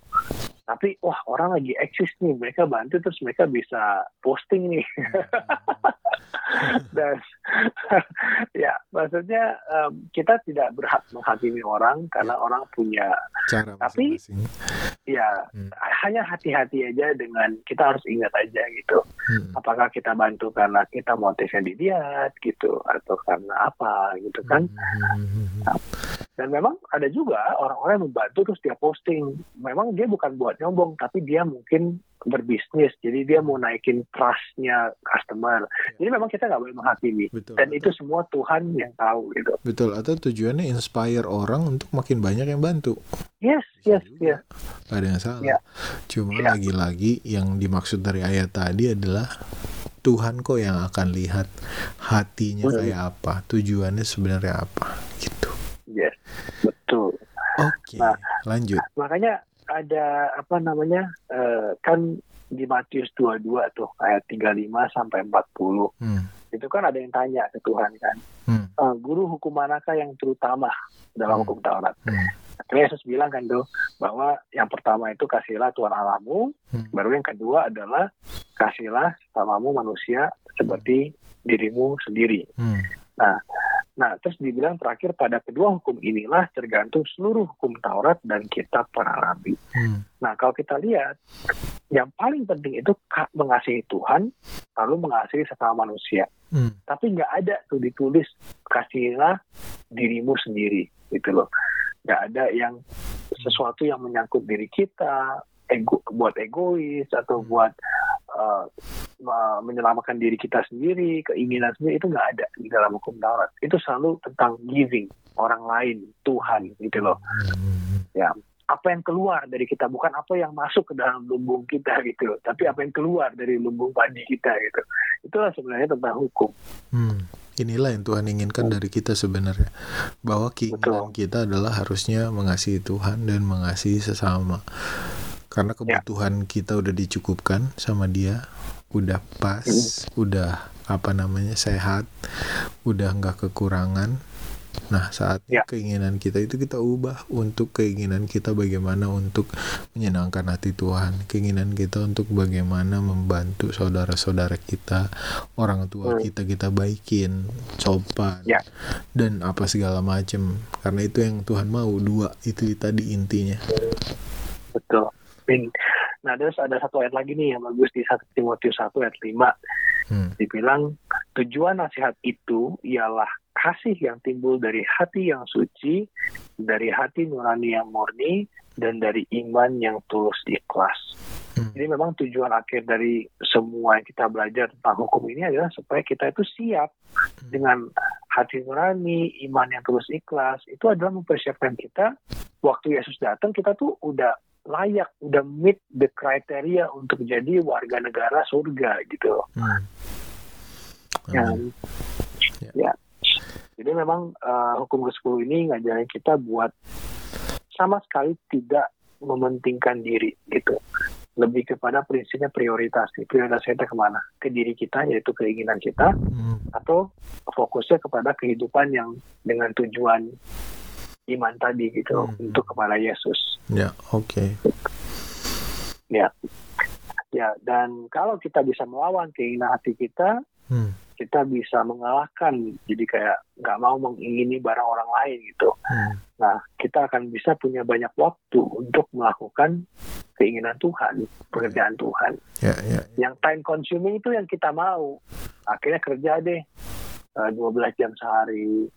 Tapi wah orang lagi eksis nih, mereka bantu terus mereka bisa posting nih. *laughs* Dan *laughs* ya maksudnya em, kita tidak berhak menghakimi orang karena orang punya cara Tapi- masing-masing ya Hmm. hanya hati-hati aja dengan kita harus ingat aja gitu. Hmm. Apakah kita bantu karena kita motifnya dilihat gitu atau karena apa gitu kan? Hmm. Dan memang ada juga orang-orang yang membantu terus dia posting. Memang dia bukan buat nyombong, tapi dia mungkin berbisnis. Jadi dia mau naikin trustnya customer. Jadi memang kita nggak boleh menghakimi. betul Dan itu semua Tuhan yang tahu gitu. betul atau tujuannya inspire orang untuk makin banyak yang bantu Yes, Bisa yes, juga. yes. Gak ada yang salah Ya. cuma Ya. lagi-lagi yang dimaksud dari ayat tadi adalah Tuhan kok yang akan lihat hatinya Hmm. kayak apa tujuannya sebenarnya apa gitu Yes, betul. oke Nah. lanjut Makanya ada apa namanya eh, kan di Matius 22 tuh ayat 35 sampai 40. hmm. Itu kan ada yang tanya ke Tuhan kan. Hmm. "Eh, guru hukum manakah yang terutama dalam Hmm. hukum Taurat? Hmm. Akhirnya Yesus bilang kan tuh bahwa yang pertama itu kasihlah Tuhan Allahmu, Hmm. baru yang kedua adalah kasihlah samamu manusia seperti dirimu sendiri. Hmm. Nah, terus dibilang terakhir pada kedua hukum inilah tergantung seluruh hukum Taurat dan kitab para nabi. Hmm. Nah, kalau kita lihat yang paling penting itu mengasihi Tuhan lalu mengasihi sesama manusia. Hmm. Tapi nggak ada tuh ditulis kasihilah dirimu sendiri gitu loh. Nggak ada yang sesuatu yang menyangkut diri kita, ego buat egois atau buat uh, menyelamatkan diri kita sendiri, keinginan sendiri itu nggak ada di dalam hukum Taurat. Itu selalu tentang giving orang lain, Tuhan gitu loh. Hmm. Apa yang keluar dari kita bukan apa yang masuk ke dalam lumbung kita gitu, tapi apa yang keluar dari lumbung padi kita gitu. Itulah sebenarnya tentang hukum. Hmm. Inilah yang Tuhan inginkan dari kita sebenarnya bahwa keinginan Betul. kita adalah harusnya mengasihi Tuhan dan mengasihi sesama karena Ya. kebutuhan kita udah dicukupkan sama Dia udah pas udah apa namanya sehat udah nggak kekurangan nah saatnya Ya. keinginan kita itu kita ubah untuk keinginan kita bagaimana untuk menyenangkan hati Tuhan keinginan kita untuk bagaimana membantu saudara-saudara kita orang tua Hmm. kita kita baikin sopan Ya. dan apa segala macam karena itu yang Tuhan mau dua itu tadi intinya Betul. Amin. Nah, terus ada satu ayat lagi nih yang bagus di 1 Timotius 1 ayat 5. Hmm. Dibilang, tujuan nasihat itu ialah kasih yang timbul dari hati yang suci, dari hati nurani yang murni, dan dari iman yang tulus ikhlas. Hmm. Jadi memang tujuan akhir dari semua yang kita belajar tentang hukum ini adalah supaya kita itu siap dengan hati nurani, iman yang tulus ikhlas. Itu adalah mempersiapkan kita waktu Yesus datang kita tuh udah layak, udah meet the criteria untuk jadi warga negara surga gitu. Hmm. Ya. Amin. Ya. Ya. Jadi memang uh, hukum ke-10 ini ngajarin kita buat sama sekali tidak mementingkan diri gitu. Lebih kepada prinsipnya prioritas. nih. Prioritas kita ke mana? Ke diri kita, yaitu keinginan kita, Hmm. atau fokusnya kepada kehidupan yang dengan tujuan iman tadi gitu Hmm. untuk kepada Yesus. Ya, oke. Ya, dan kalau kita bisa melawan keinginan hati kita, Hmm. kita bisa mengalahkan. Jadi kayak nggak mau mengingini barang orang lain gitu. Hmm. Nah, kita akan bisa punya banyak waktu untuk melakukan keinginan Tuhan, pekerjaan Tuhan. Ya, ya. Yang time consuming itu yang kita mau. Akhirnya kerja deh eh, 12 jam sehari,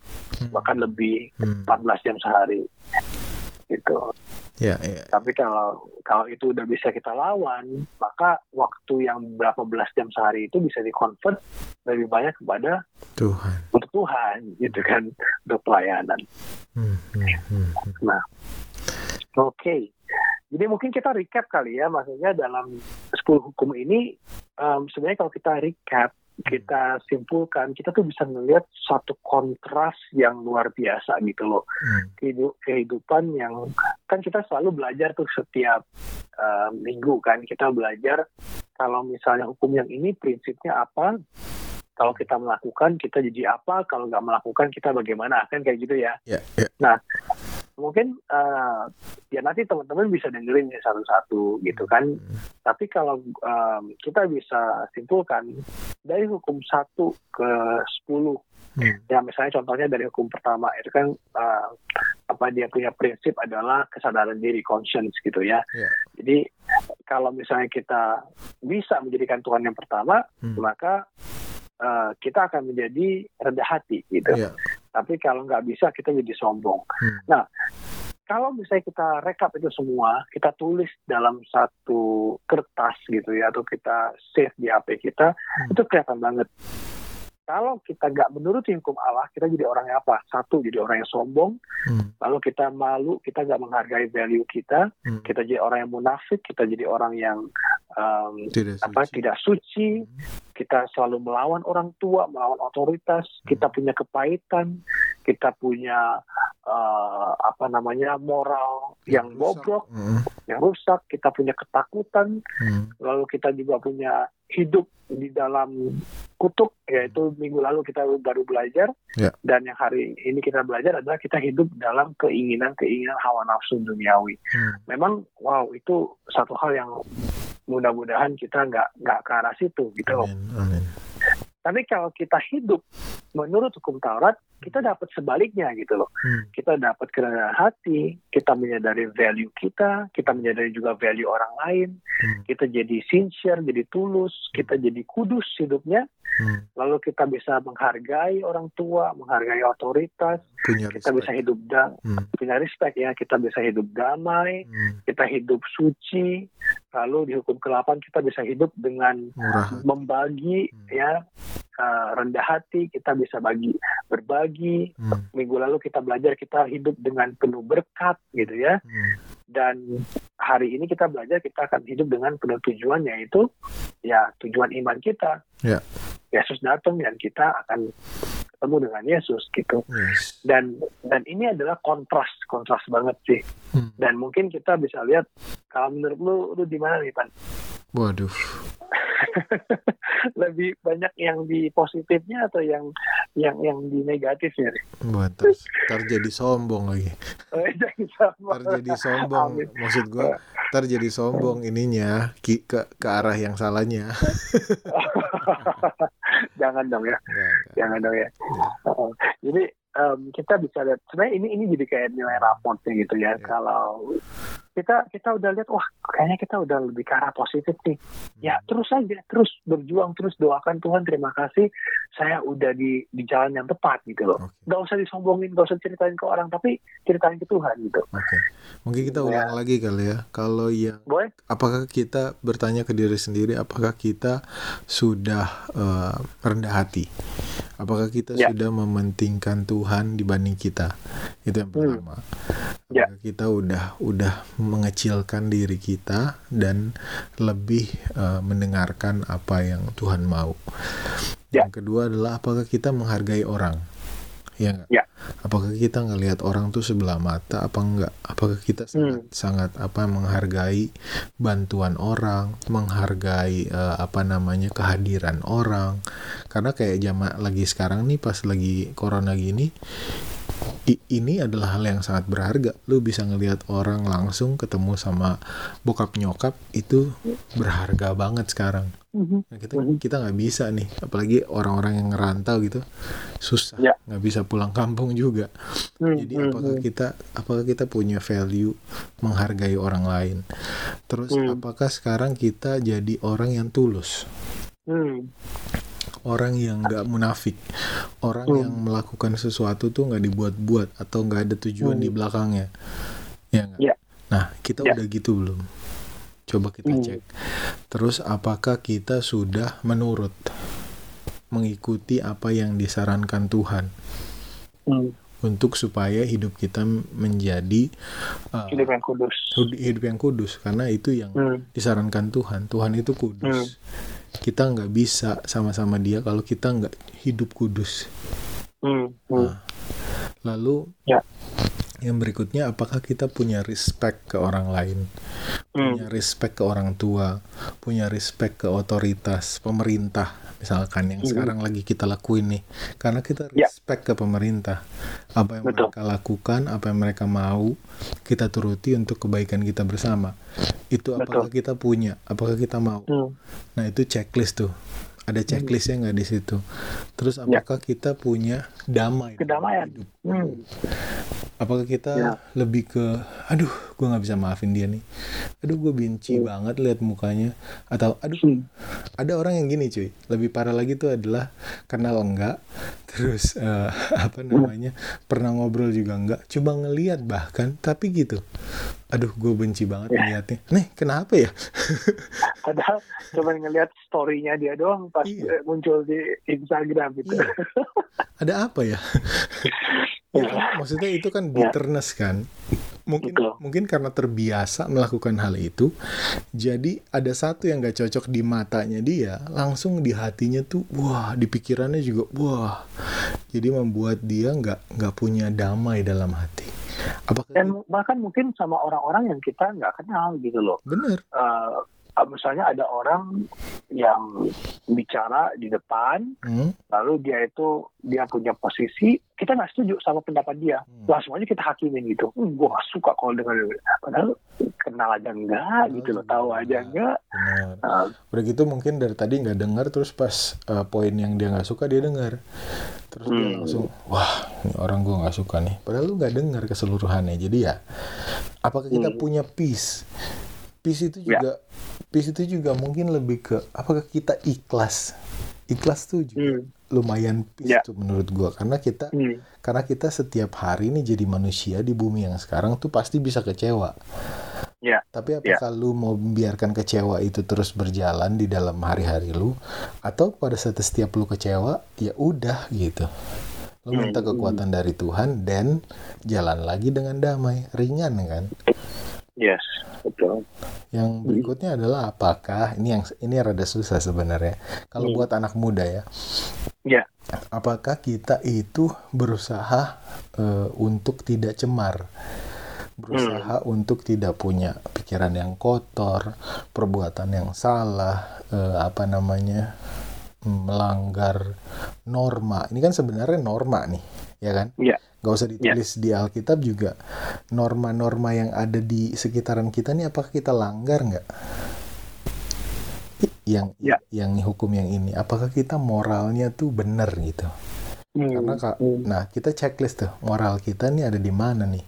Hmm. bahkan lebih Hmm. 14 jam sehari. Gitu. Ya, ya. Tapi kalau kalau itu udah bisa kita lawan, maka waktu yang berapa belas jam sehari itu bisa dikonvert lebih banyak kepada Tuhan. untuk Tuhan, gitu kan, untuk pelayanan. Hmm. Hmm. Hmm. hmm. Oke, jadi mungkin kita recap kali ya, maksudnya dalam 10 hukum ini, em, sebenarnya kalau kita recap kita simpulkan kita tuh bisa melihat satu kontras yang luar biasa gitu loh Hmm. Kehidu- kehidupan yang kan kita selalu belajar tuh setiap uh, minggu kan kita belajar kalau misalnya hukum yang ini prinsipnya apa kalau kita melakukan kita jadi apa kalau nggak melakukan kita bagaimana kan kayak gitu ya Ya, ya. Mungkin uh, ya nanti teman-teman bisa dengerin ya satu-satu gitu kan Hmm. tapi kalau um, kita bisa simpulkan dari hukum 1 ke 10 Hmm. ya misalnya contohnya dari hukum pertama itu kan uh, apa dia punya prinsip adalah kesadaran diri conscience gitu ya Ya. jadi kalau misalnya kita bisa menjadikan Tuhan yang pertama Hmm. maka uh, kita akan menjadi rendah hati gitu Ya. Tapi kalau nggak bisa kita jadi sombong Hmm. nah kalau misalnya kita rekap itu semua, kita tulis dalam satu kertas gitu ya, atau kita save di HP kita, Hmm. itu kelihatan banget. Kalau kita nggak menuruti hukum Allah, kita jadi orang yang apa? Satu, jadi orang yang sombong. Hmm. Lalu kita malu, kita nggak menghargai value kita. Hmm. Kita jadi orang yang munafik, kita jadi orang yang um, Tidak apa suci. tidak suci. Kita selalu melawan orang tua, melawan otoritas. Kita punya kepahitan, kita punya uh, apa namanya moral yang rusak. bobrok, Hmm. yang rusak. Kita punya ketakutan, Hmm. lalu kita juga punya hidup di dalam kutuk yaitu minggu lalu kita baru belajar Ya. dan yang hari ini kita belajar adalah kita hidup dalam keinginan-keinginan hawa nafsu duniawi. Hmm. Memang wow itu satu hal yang mudah-mudahan kita nggak nggak ke arah situ gitu loh. Amin. Amin. Tapi kalau kita hidup menurut hukum Taurat, kita dapat sebaliknya gitu loh. Hmm. Kita dapat kerendahan hati, kita menyadari value kita, kita menyadari juga value orang lain, Hmm. kita jadi sincere, jadi tulus, kita jadi kudus hidupnya, Hmm. lalu kita bisa menghargai orang tua, menghargai otoritas, Punya kita bisa respect. hidup da Hmm. punya respect ya, kita bisa hidup damai, Hmm. kita hidup suci, lalu di hukum ke-8 kita bisa hidup dengan Murah. membagi Hmm. ya uh, rendah hati, kita bisa bagi berbagi. Hmm. Minggu lalu kita belajar kita hidup dengan penuh berkat gitu ya. Hmm. Dan hari ini kita belajar kita akan hidup dengan penuh tujuan yaitu ya tujuan iman kita. Ya. Yesus datang dan kita akan ketemu dengan Yesus gitu. Yes. Dan dan ini adalah kontras, kontras banget sih. Hmm. Dan mungkin kita bisa lihat kalau menurut lu lu di mana nih Pan? Waduh. *laughs* Lebih banyak yang di positifnya atau yang yang yang di negatifnya nih? Wah, ntar, ntar jadi sombong lagi. Oh, jangan sama. Ntar jadi sombong. Amin. Maksud gua, ntar jadi sombong ininya ki- ke ke arah yang salahnya. *laughs* jangan dong ya, jangan dong ya. Uh, Jadi em, kita bisa lihat sebenarnya ini ini jadi kayak nilai raportnya gitu ya. Ya. Kalau kita kita udah lihat wah kayaknya kita udah lebih ke arah positif nih. Ya terus aja, terus berjuang, terus doakan Tuhan terima kasih saya udah di di jalan yang tepat gitu loh. Oke. Gak usah disombongin, gak usah ceritain ke orang, tapi ceritain ke Tuhan gitu. Oke. Mungkin kita Ya. ulang lagi kali ya. Kalau yang Boleh? apakah kita bertanya ke diri sendiri apakah kita sudah eh, rendah hati? Apakah kita Ya. sudah mementingkan Tuhan dibanding kita? Itu yang Hmm. pertama. Ya. Apakah kita udah udah mengecilkan diri kita dan lebih eh, mendengarkan apa yang Tuhan mau? Ya. Yang kedua adalah apakah kita menghargai orang? Ya? Ya. Apakah kita ngelihat orang tuh sebelah mata apa enggak? Apakah kita sangat sangat apa menghargai bantuan orang, menghargai eh, apa namanya kehadiran orang? Karena kayak zaman lagi sekarang nih pas lagi corona gini i- ini adalah hal yang sangat berharga. Lu bisa ngelihat orang langsung ketemu sama bokap nyokap itu berharga banget sekarang. Nah, kita kita nggak bisa nih, apalagi orang-orang yang ngerantau gitu, susah, Ya. nggak bisa pulang kampung juga. Hmm, Jadi hmm, apakah hmm. kita apakah kita punya value menghargai orang lain? Terus Hmm. apakah sekarang kita jadi orang yang tulus, Hmm, orang yang nggak munafik, orang Hmm. yang melakukan sesuatu tuh nggak dibuat-buat atau nggak ada tujuan Hmm. di belakangnya, ya? Ya. Nah kita Ya. udah gitu belum? Coba kita Hmm. cek. Terus apakah kita sudah menurut mengikuti apa yang disarankan Tuhan hmm. untuk supaya hidup kita menjadi uh, Hidup yang kudus. hidup yang kudus karena itu yang Hmm, disarankan Tuhan. Tuhan itu kudus. kita nggak bisa sama-sama dia kalau kita nggak hidup kudus. Hmm. Hmm. Nah, lalu Ya. Yang berikutnya apakah kita punya respect ke orang lain, Hmm. punya respect ke orang tua, punya respect ke otoritas pemerintah misalkan yang Mhm. sekarang lagi kita lakuin nih, karena kita Ya. respect ke pemerintah, apa yang Betul. mereka lakukan, apa yang mereka mau, kita turuti untuk kebaikan kita bersama. Itu apakah Betul. kita punya, apakah kita mau. Hmm. Nah itu checklist tuh. Ada checklistnya nggak di situ. Terus Ya. apakah kita punya damai? Kedamaian. hidup? Hmm. Apakah kita Ya. lebih ke, aduh, gue nggak bisa maafin dia nih. Aduh, gue benci banget lihat mukanya. Atau, aduh, Hmm. ada orang yang gini cuy. Lebih parah lagi tuh adalah kenal enggak, terus eh, *laughs* apa namanya pernah ngobrol juga enggak, coba ngeliat bahkan, tapi gitu. Aduh, gue benci banget Ya. ngeliatnya. Nih, kenapa ya? *laughs* Padahal cuma ngelihat story-nya dia doang pas Iya. eh, muncul di Instagram gitu. Iya. Ada apa ya? *laughs* ya maksudnya itu kan Ya. bitterness kan. Mungkin Betul. mungkin karena terbiasa melakukan hal itu, jadi ada satu yang gak cocok di matanya dia, langsung di hatinya tuh, wah, di pikirannya juga, wah. Jadi membuat dia nggak nggak punya damai dalam hati. Apakah Dan bahkan mungkin sama orang-orang yang kita nggak kenal gitu loh. bener? Eh, misalnya ada orang yang bicara di depan, Hmm? lalu dia itu dia punya posisi, kita nggak setuju sama pendapat dia, Hmm. langsung aja kita hakimin gitu. Hmm, gue nggak suka kalau dengan padahal kenal aja enggak gitu loh, tahu aja enggak. Bener. Nah, Udah gitu mungkin dari tadi nggak dengar terus pas uh, poin yang dia nggak suka dia dengar. Terus dia Hmm. langsung wah ini orang gue nggak suka nih. Padahal lu nggak dengar keseluruhannya. Jadi ya apakah kita Hmm. punya peace? Peace itu Ya. juga peace itu juga mungkin lebih ke apakah kita ikhlas? Ikhlas tuh juga hmm, lumayan peace Ya. tuh menurut gua karena kita hmm, karena kita setiap hari ini jadi manusia di bumi yang sekarang tuh pasti bisa kecewa. Ya. Tapi apakah lu mau membiarkan kecewa itu terus berjalan di dalam hari-hari lu atau pada saat setiap lu kecewa ya udah gitu. Lu minta Hmm. kekuatan dari Tuhan dan jalan lagi dengan damai, ringan kan? Yes, betul. Yang berikutnya adalah apakah ini yang ini rada susah sebenarnya. Kalau Hmm. buat anak muda ya, Ya, apakah kita itu berusaha eh, untuk tidak cemar berusaha untuk tidak punya pikiran yang kotor perbuatan yang salah eh, apa namanya melanggar norma ini kan sebenarnya norma nih ya kan ya, Gak usah ditulis di Alkitab juga. Norma-norma yang ada di sekitaran kita nih apakah kita langgar nggak? Yang Ya. yang hukum yang ini. Apakah kita moralnya tuh benar gitu? Hmm, karena kak hmm, nah kita checklist tuh moral kita nih ada di mana nih?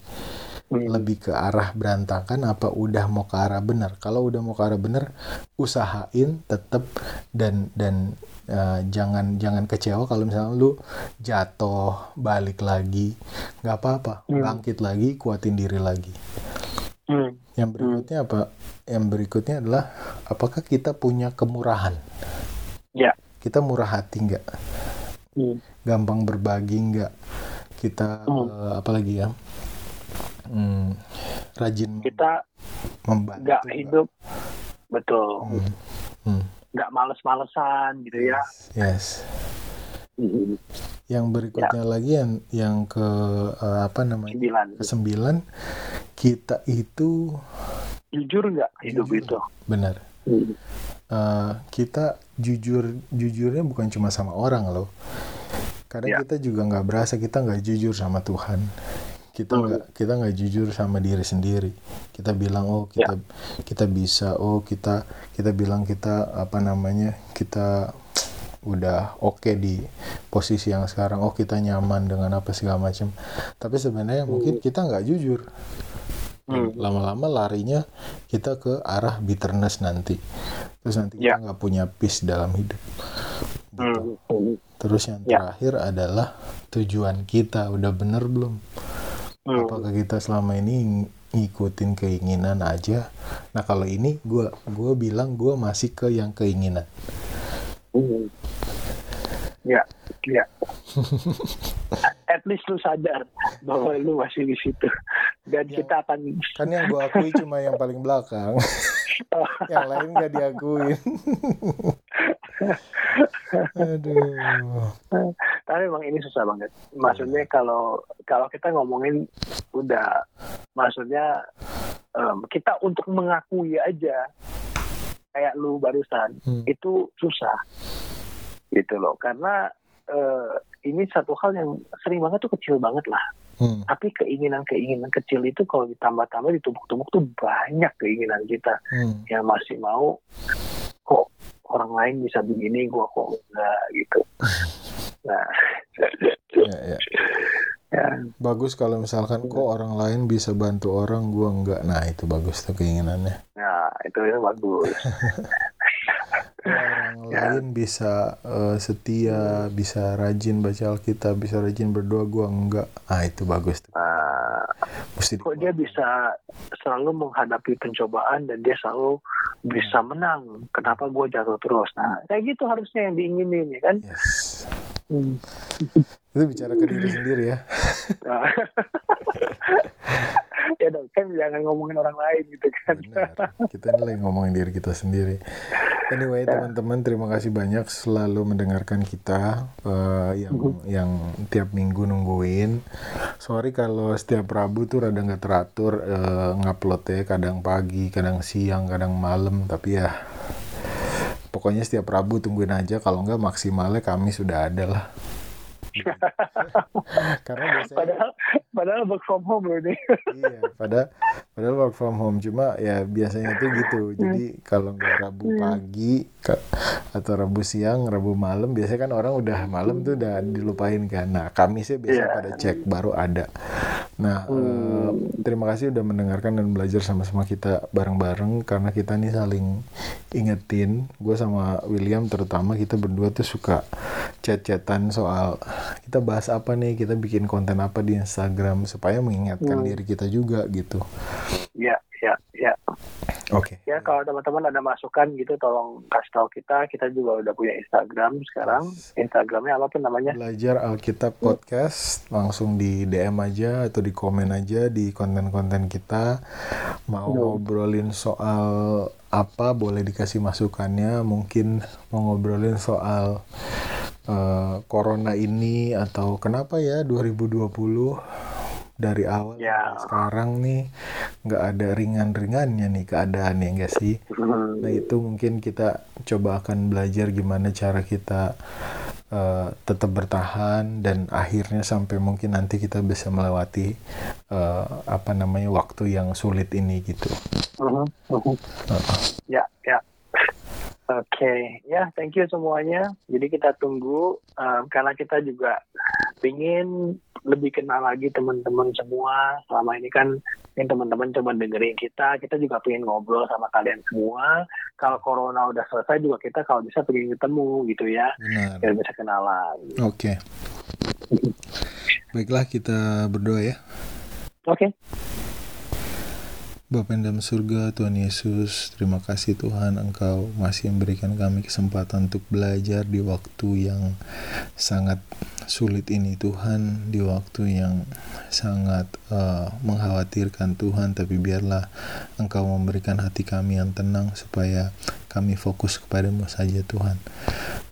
Hmm, lebih ke arah berantakan apa udah mau ke arah benar? Kalau udah mau ke arah benar usahain tetap dan dan eh, jangan jangan kecewa kalau misalnya lu jatuh balik lagi. Nggak apa-apa. Hmm. bangkit lagi kuatin diri lagi. Hmm, yang berikutnya apa? Yang berikutnya adalah apakah kita punya kemurahan? Ya. kita murah hati nggak? Hmm, gampang berbagi nggak? Kita Hmm. eh, apa lagi ya? Hmm, rajin kita membantu nggak? hidup. Betul, Hmm, hmm, nggak males-malesan gitu ya. yes. Hmm, yang berikutnya lagi yang yang ke eh, apa namanya? Sembilan, ke sembilan kita itu jujur nggak hidup Jujur. itu? benar. Eh, kita jujur jujurnya bukan cuma sama orang loh. Kadang Ya. kita juga nggak berasa kita nggak jujur sama Tuhan kita Hmm. nggak kita nggak jujur sama diri sendiri kita bilang oh Ya. kita kita bisa oh kita kita bilang kita apa namanya kita udah oke di posisi yang sekarang oh kita nyaman dengan apa segala macam tapi sebenarnya mungkin kita nggak jujur Hmm. lama-lama larinya kita ke arah bitterness nanti terus nanti Ya. kita nggak punya peace dalam hidup gitu. hmm, hmm, terus yang Ya. terakhir adalah tujuan kita udah bener belum hmm. apakah kita selama ini ng- ngikutin keinginan aja nah kalau ini gua gua bilang gua masih ke yang keinginan Hmm. Ya, ya. At least lu sadar bahwa lu masih di situ dan Ya. kita akan kan yang gua akui cuma yang paling belakang *laughs* *laughs* yang lain gak diakuin *laughs* Aduh. Tapi memang ini susah banget. Maksudnya kalau kalau kita ngomongin udah, maksudnya em, kita untuk mengakui aja kayak lu barusan Hmm. itu susah gitu loh. Karena eh, ini satu hal yang sering banget tuh kecil banget lah. Hmm. Tapi keinginan-keinginan kecil itu kalau ditambah-tambah ditumpuk-tumpuk tuh banyak keinginan kita Hmm. yang masih mau kok orang lain bisa begini gua kok enggak gitu. *laughs* Nah, Ya, ya. ya. Bagus kalau misalkan kok orang lain bisa bantu orang, gua enggak. Nah, itu bagus tuh keinginannya. Nah, itu itu bagus. *laughs* Orang lain bisa eh, setia, bisa rajin baca Alkitab, bisa rajin berdoa, gua enggak. Ah, itu bagus tuh. Nah, Mesti kok dia bisa selalu menghadapi pencobaan dan dia selalu bisa menang. Kenapa gua jatuh terus? Nah, kayak gitu harusnya yang diinginin ya kan? Yes. Hmm. Itu bicara ke diri sendiri ya. *laughs* Nah. ya dong, kan jangan ngomongin orang lain gitu kan. Benar. Kita ini lagi ngomongin diri kita sendiri. Anyway, teman-teman, terima kasih banyak selalu mendengarkan kita eh, yang yang tiap minggu nungguin. Sorry kalau setiap Rabu tuh rada nggak teratur eh, nguploadnya kadang pagi, kadang siang, kadang malam, tapi ya pokoknya setiap Rabu tungguin aja kalau nggak maksimalnya kami sudah ada lah. *laughs* Karena biasanya Padahal padahal work from home loh ini. iya padahal padahal work from home. Cuma ya biasanya tuh gitu. Jadi kalau nggak rabu pagi ka- atau rabu siang rabu malam biasanya kan orang udah malam tuh udah dilupain kan. Nah kami sih biasa Iya. pada cek baru ada. Nah eh, terima kasih udah mendengarkan dan belajar sama-sama kita bareng-bareng karena kita nih saling ingetin. Gue sama William terutama kita berdua tuh suka chat-chatan soal kita bahas apa nih kita bikin konten apa di Instagram supaya mengingatkan Hmm. diri kita juga gitu. Ya, ya, oke Ya kalau teman-teman ada masukan gitu tolong kasih tahu kita. Kita juga udah punya Instagram sekarang. Instagramnya apa pun namanya? belajar Alkitab podcast langsung di DM aja atau di komen aja di konten-konten kita mau Betul. ngobrolin soal apa boleh dikasih masukannya mungkin mau ngobrolin soal eh, corona ini atau kenapa ya 2020 dari awal Ya. sekarang nih nggak ada ringan-ringannya nih keadaan ya nggak sih Hmm. Nah itu mungkin kita coba akan belajar gimana cara kita eh, tetap bertahan dan akhirnya sampai mungkin nanti kita bisa melewati eh, apa namanya waktu yang sulit ini gitu. Mhm. Heeh. Ya, ya. Oke, ya, thank you semuanya. Jadi kita tunggu um, karena kita juga ingin lebih kenal lagi teman-teman semua. Selama ini kan yang teman-teman coba dengerin kita, kita juga pengen ngobrol sama kalian semua. Kalau corona udah selesai juga kita kalau bisa pengen ketemu gitu ya, Benar. biar bisa kenalan. Oke. Baiklah kita berdoa ya. Oke, Bapa yang dalam surga, Tuhan Yesus, terima kasih Tuhan Engkau masih memberikan kami kesempatan untuk belajar di waktu yang sangat sulit ini Tuhan, di waktu yang sangat eh, mengkhawatirkan Tuhan, tapi biarlah Engkau memberikan hati kami yang tenang supaya kami fokus kepadamu saja Tuhan.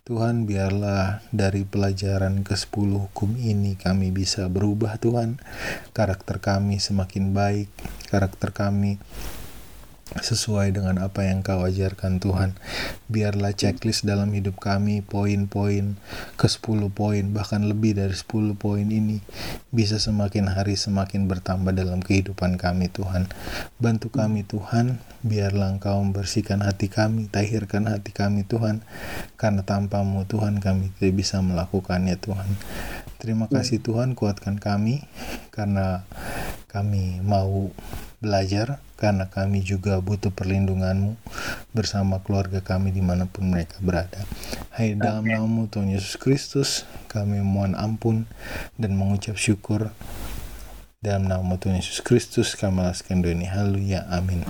Tuhan biarlah dari pelajaran ke-10 hukum ini kami bisa berubah Tuhan. Karakter kami semakin baik, karakter kami sesuai dengan apa yang kau ajarkan Tuhan. Biarlah checklist dalam hidup kami, poin-poin ke 10 poin, bahkan lebih dari 10 poin ini bisa semakin hari semakin bertambah dalam kehidupan kami Tuhan. Bantu kami Tuhan, biarlah Engkau membersihkan hati kami, tahirkan hati kami Tuhan, karena tanpamu Tuhan kami tidak bisa melakukannya Tuhan. Terima kasih Tuhan, kuatkan kami, karena kami mau belajar karena kami juga butuh perlindunganmu bersama keluarga kami di mana pun mereka berada. Hai dalam namamu Tuhan Yesus Kristus kami mohon ampun dan mengucap syukur dalam nama Tuhan Yesus Kristus kami alaskan doa ini. Haleluya. Amin.